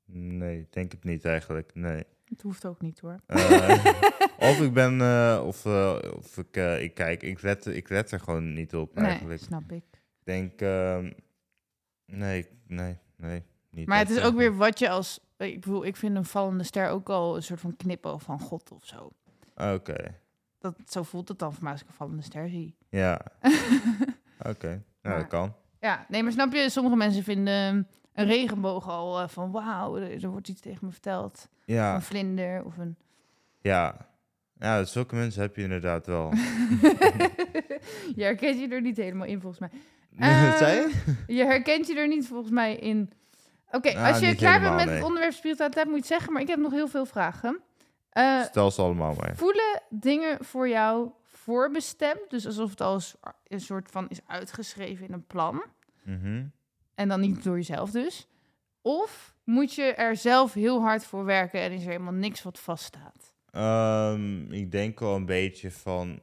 B: Nee, denk het niet eigenlijk. Nee.
A: Het hoeft ook niet hoor.
B: Eh, of ik ben, eh, of, eh, of ik, ik kijk, ik let, ik let er gewoon niet op
A: Nee,
B: eigenlijk.
A: snap ik.
B: Ik denk, ehm, nee, nee, nee. Niet
A: Maar het is ook weer wat je als... Ik bedoel, ik vind een vallende ster ook al een soort van knipoog van God of zo.
B: Oké,
A: Dat, zo voelt het dan voor mij als ik een vallende ster zie.
B: ja. Oké, nou dat kan.
A: Ja, nee, maar snap je? Sommige mensen vinden ehm, een regenboog al eh, van... Wauw, er, er wordt iets tegen me verteld.
B: Ja,
A: Een vlinder of een...
B: ja. Ja, zulke mensen heb je inderdaad wel.
A: je herkent je er niet helemaal in, volgens mij.
B: Zei je?
A: Herkent je er niet volgens mij in. Oké,
B: Ah,
A: als je klaar bent met
B: nee.
A: het onderwerp spiritualiteit, moet je het zeggen. Maar ik heb nog heel veel vragen. Eh,
B: Stel ze allemaal maar.
A: voelen dingen voor jou voorbestemd? Dus alsof het al een soort van is uitgeschreven in een plan.
B: Mhm.
A: En dan niet door jezelf dus. Of moet je er zelf heel hard voor werken en is er helemaal niks wat vaststaat?
B: Ehm, ik denk wel een beetje van.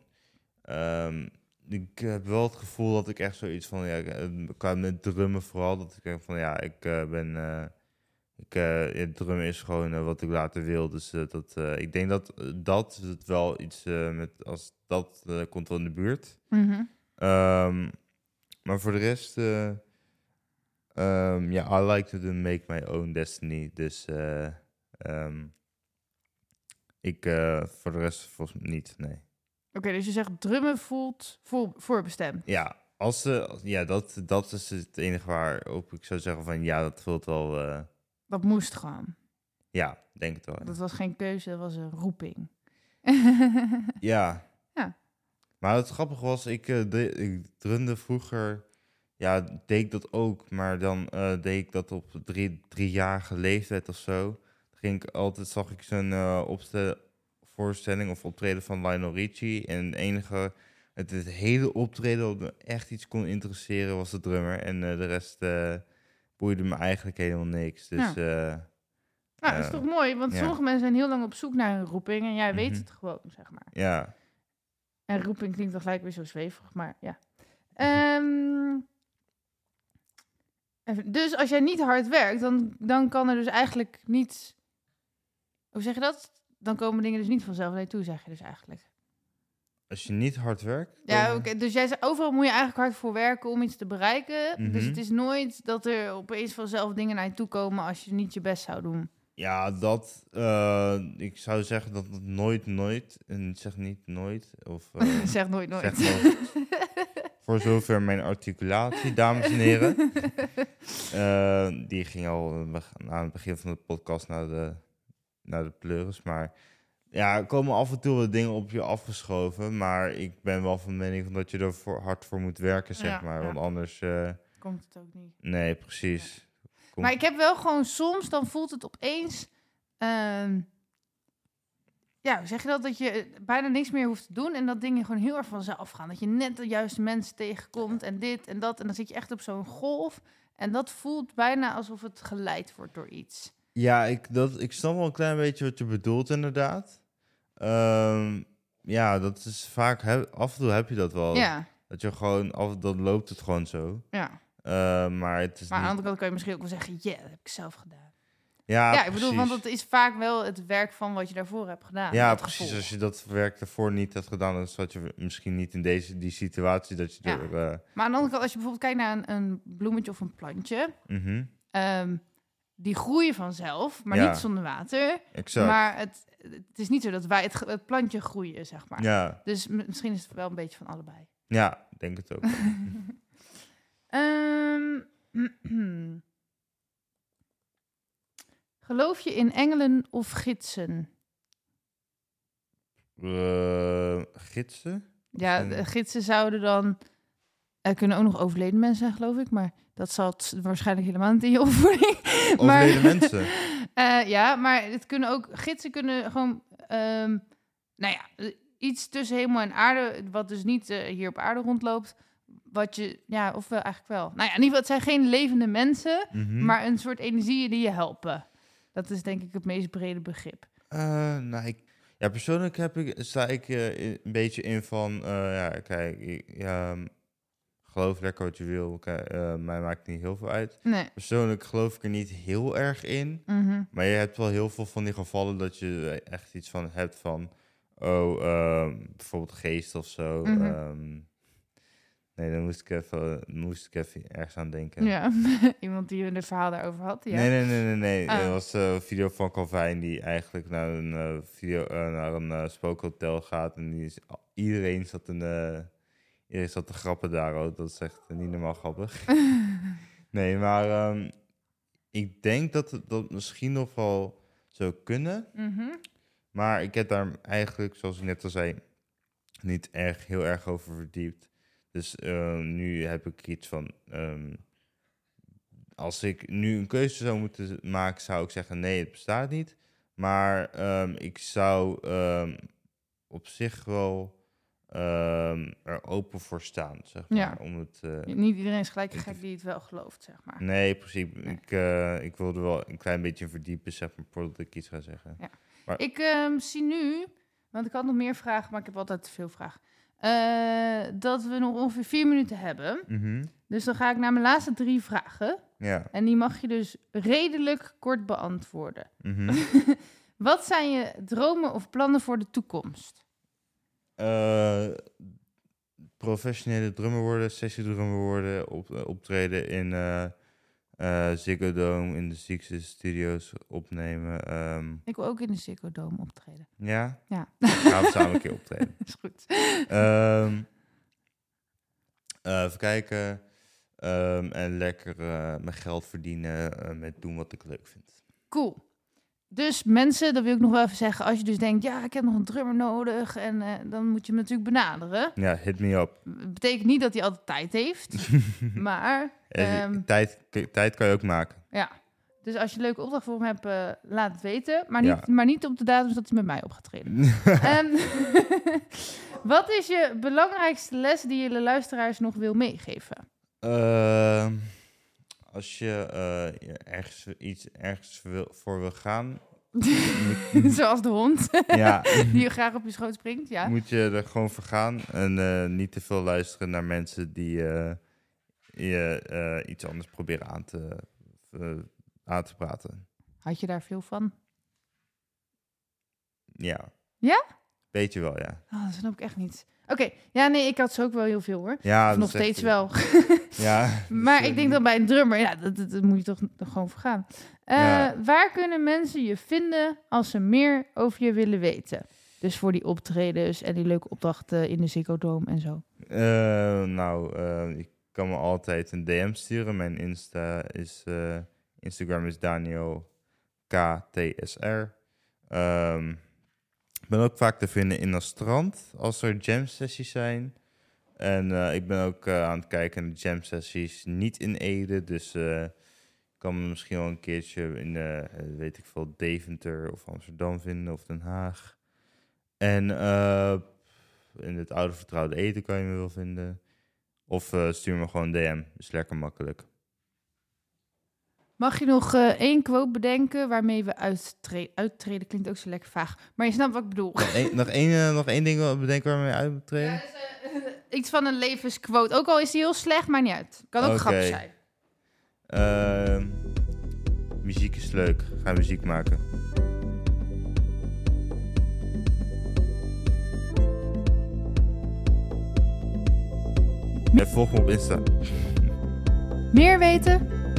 B: ehm, ik heb wel het gevoel dat ik echt zoiets van. Ja, eh, qua met drummen vooral. Dat ik denk van ja, ik eh, ben. eh, ik, eh, ja, drummen is gewoon eh, wat ik later wil. Dus eh, dat, eh, ik denk dat eh, dat het wel iets eh, met. Als dat eh, komt wel in de buurt.
A: Mhm.
B: Ehm, maar voor de rest. eh, ehm, Ja, I like to do make my own destiny. Dus. eh, ehm, ik eh, voor de rest volgens mij niet, nee.
A: Oké, dus je zegt drummen voelt voor, voorbestemd.
B: Ja, als als- ja dat, dat is het enige waarop ik zou zeggen van ja, dat voelt wel, eh,
A: Dat moest gewoon.
B: ja, denk het wel.
A: Dat was geen keuze, dat was een roeping.
B: Ja.
A: Ja.
B: Maar het grappige was, ik, de, ik drumde vroeger, ja, deed ik dat ook, maar dan eh, deed ik dat op drie, driejarige leeftijd of zo. Dan ging ik altijd, zag ik zo'n opstel, voorstelling of optreden van Lionel Richie. En het enige, het, het hele optreden wat me echt iets kon interesseren was de drummer. En eh, de rest eh, boeide me eigenlijk helemaal niks. Dus eh,
A: Nou, dat is toch mooi, want
B: ja.
A: sommige mensen zijn heel lang op zoek naar een roeping en jij weet
B: Mhm.
A: het gewoon, zeg maar.
B: ja,
A: En roeping klinkt dan gelijk weer zo zweverig, maar ja. Ehm, even- dus als jij niet hard werkt, dan, dan kan er dus eigenlijk niet... Hoe zeg je dat? Dan komen dingen dus niet vanzelf naar je toe, zeg je dus eigenlijk.
B: als je niet hard werkt.
A: Ja, oké. Dus jij zei, overal moet je eigenlijk hard voor werken om iets te bereiken. Dus
B: Mhm.
A: het is nooit dat er opeens vanzelf dingen naar je toe komen als je niet je best zou doen.
B: Ja, dat. eh, ik zou zeggen dat het nooit, nooit. En ik zeg niet nooit. Of. eh,
A: zeg nooit nooit.
B: zeg nooit. Voor zover mijn articulatie, dames en heren. Eh, die ging al aan het begin van de podcast naar de, naar de pleuris. Maar ja, er komen af en toe wat dingen op je afgeschoven. Maar ik ben wel van mening dat je er voor, hard voor moet werken, zeg
A: Ja,
B: maar.
A: ja.
B: Want anders. eh,
A: Komt het ook niet.
B: nee, precies.
A: Maar ik heb wel gewoon soms, dan voelt het opeens... ehm, ja, zeg je dat? Dat je bijna niks meer hoeft te doen en dat dingen gewoon heel erg vanzelf gaan. Dat je net de juiste mensen tegenkomt en dit en dat. En dan zit je echt op zo'n golf. En dat voelt bijna alsof het geleid wordt door iets.
B: Ja, ik, dat, ik snap wel een klein beetje wat je bedoelt, inderdaad. Ehm, ja, dat is vaak, he- af en toe heb je dat wel.
A: Ja,
B: Dat je gewoon, af, dan loopt het gewoon zo.
A: ja.
B: Eh, maar het is
A: Maar aan de andere kant kan je misschien ook wel zeggen... ja, dat heb ik zelf gedaan.
B: Ja,
A: Ja, ik bedoel, want dat is vaak wel het werk van wat je daarvoor hebt gedaan.
B: Ja, precies.
A: gevolg.
B: Als je dat werk daarvoor niet had gedaan, dan zat je misschien niet in deze die situatie dat je
A: Ja.
B: door... eh,
A: Maar aan de andere kant, als je bijvoorbeeld kijkt naar een, een bloemetje of een plantje,
B: mhm,
A: ehm, die groeien vanzelf, maar
B: Ja.
A: niet zonder water.
B: exact.
A: Maar het, het is niet zo dat wij het, plantje groeien, zeg maar.
B: ja,
A: Dus misschien is het wel een beetje van allebei.
B: ja, denk het ook.
A: Ehm, geloof je in engelen of gidsen?
B: Eh, gidsen?
A: Ja, de gidsen zouden dan... Er kunnen ook nog overleden mensen zijn, geloof ik. Maar dat zat waarschijnlijk helemaal niet in je opvoeding. Maar-
B: Overleden mensen.
A: Eh, ja, maar het kunnen ook... Gidsen kunnen gewoon... ehm, nou ja, eh, iets tussen hemel en aarde... wat dus niet eh, hier op aarde rondloopt... wat je... Ja, of wel eigenlijk wel. Nou ja, in ieder geval, het zijn geen levende mensen...
B: Mhm.
A: maar een soort energieën die je helpen. Dat is denk ik het meest brede begrip.
B: Eh, nou, ik, ja, persoonlijk heb ik, sta ik een beetje in van, ja, kijk, ik, ja, ehm, geloof lekker wat je wil. Eh, mij maakt niet heel veel uit.
A: Nee.
B: Persoonlijk geloof ik er niet heel erg in.
A: Mhm.
B: Maar je hebt wel heel veel van die gevallen dat je echt iets van hebt van, oh, ehm, bijvoorbeeld geest of zo.
A: Mhm.
B: ehm. nee, dan moest ik, even, moest ik even ergens aan denken.
A: Ja, iemand die een verhaal daarover had. Ja.
B: Nee, nee, nee, nee. nee.
A: Ah.
B: Er was eh, een video van Calvin die eigenlijk naar een, eh, video, naar een spookhotel gaat. En die is, iedereen, zat een, iedereen zat te grappen daar ook. Dat is echt niet normaal grappig. nee, maar ehm, ik denk dat het dat misschien nog wel zou kunnen.
A: Mhm.
B: Maar ik heb daar eigenlijk, zoals ik net al zei, niet erg, heel erg over verdiept. Dus eh, nu heb ik iets van. ehm, als ik nu een keuze zou moeten maken, zou ik zeggen: nee, het bestaat niet. Maar ehm, ik zou ehm, op zich wel ehm, er open voor staan, zeg maar.
A: Ja.
B: Om het, eh,
A: Niet iedereen is gelijk gek die het wel gelooft, zeg maar.
B: Nee, precies. Ik, eh, ik wilde wel een klein beetje verdiepen, zeg maar, voordat ik iets ga zeggen.
A: Ik ehm, zie nu, want ik had nog meer vragen, maar ik heb altijd te veel vragen. eh, dat we nog ongeveer vier minuten hebben.
B: Mhm.
A: Dus dan ga ik naar mijn laatste drie vragen.
B: Ja.
A: En die mag je dus redelijk kort beantwoorden.
B: Mhm.
A: Wat zijn je dromen of plannen voor de toekomst?
B: Eh, professionele drummer worden, sessiedrummer worden, op, eh, optreden in eh eh, Ziggo Dome, in de Ziekste Studios opnemen. ehm,
A: Ik wil ook in de Ziggo Dome optreden.
B: ja?
A: Ja.
B: Gaan we samen een keer optreden.
A: is goed.
B: Ehm, eh, even kijken. Ehm, en lekker mijn geld verdienen met doen wat ik leuk vind.
A: Cool. Dus mensen, dat wil ik nog wel even zeggen. Als je dus denkt, ja, ik heb nog een drummer nodig. En eh, dan moet je hem natuurlijk benaderen.
B: Ja, hit me up.
A: Dat betekent niet dat hij altijd tijd heeft. maar,
B: Eh,
A: Ehm.
B: tijd, tijd kan je ook maken.
A: ja. Dus als je een leuke opdracht voor hem hebt, eh, laat het weten. Maar
B: Ja.
A: niet, maar niet op de datum dat hij met mij op gaat treden. Ehm, wat is je belangrijkste les die je de luisteraars nog wil meegeven?
B: Ehm, als je eh, je ergens iets ergens wil, voor wil gaan,
A: Zoals de hond,
B: ja,
A: die je graag op je schoot springt. Ja.
B: moet je er gewoon voor gaan. En eh, niet te veel luisteren naar mensen die eh, je iets anders proberen aan te, aan te praten.
A: Had je daar veel van?
B: Ja.
A: Ja?
B: Beetje wel, ja.
A: Oh, dat snap ik echt niet. Oké, ja, nee, ik had ze ook wel heel veel hoor.
B: ja
A: Of nog steeds wel.
B: Ja.
A: Maar ik denk
B: eh,
A: dat bij een drummer, ja, dat, dat, dat moet je toch gewoon voor gaan. Eh,
B: Ja.
A: Waar kunnen mensen je vinden als ze meer over je willen weten? Dus voor die optredens en die leuke opdrachten in de Ziggo Dome en zo.
B: Eh, nou, je kan me altijd een DM sturen. Mijn Insta is, Instagram is Daniel KTSR. Ehm, ik ben ook vaak te vinden in een strand als er jam sessies zijn. En eh, ik ben ook eh, aan het kijken naar jam sessies, niet in Ede. Dus eh, ik kan me misschien wel een keertje in, weet ik veel, Deventer of Amsterdam vinden of Den Haag. En in het oude vertrouwde eten kan je me wel vinden. Of stuur me gewoon een DM. Is lekker makkelijk.
A: Mag je nog eh, één quote bedenken waarmee we uittre- uittreden? Klinkt ook zo lekker vaag. Maar je snapt wat ik bedoel.
B: Nog één, nog één, eh, nog één ding bedenken waarmee je uit moet treden?
A: Ja, dus, eh, iets van een levensquote. Ook al is die heel slecht, maar niet uit. Kan ook grappig zijn.
B: Ehm, muziek is leuk. Ga muziek maken. En volg me op Insta.
A: Meer weten?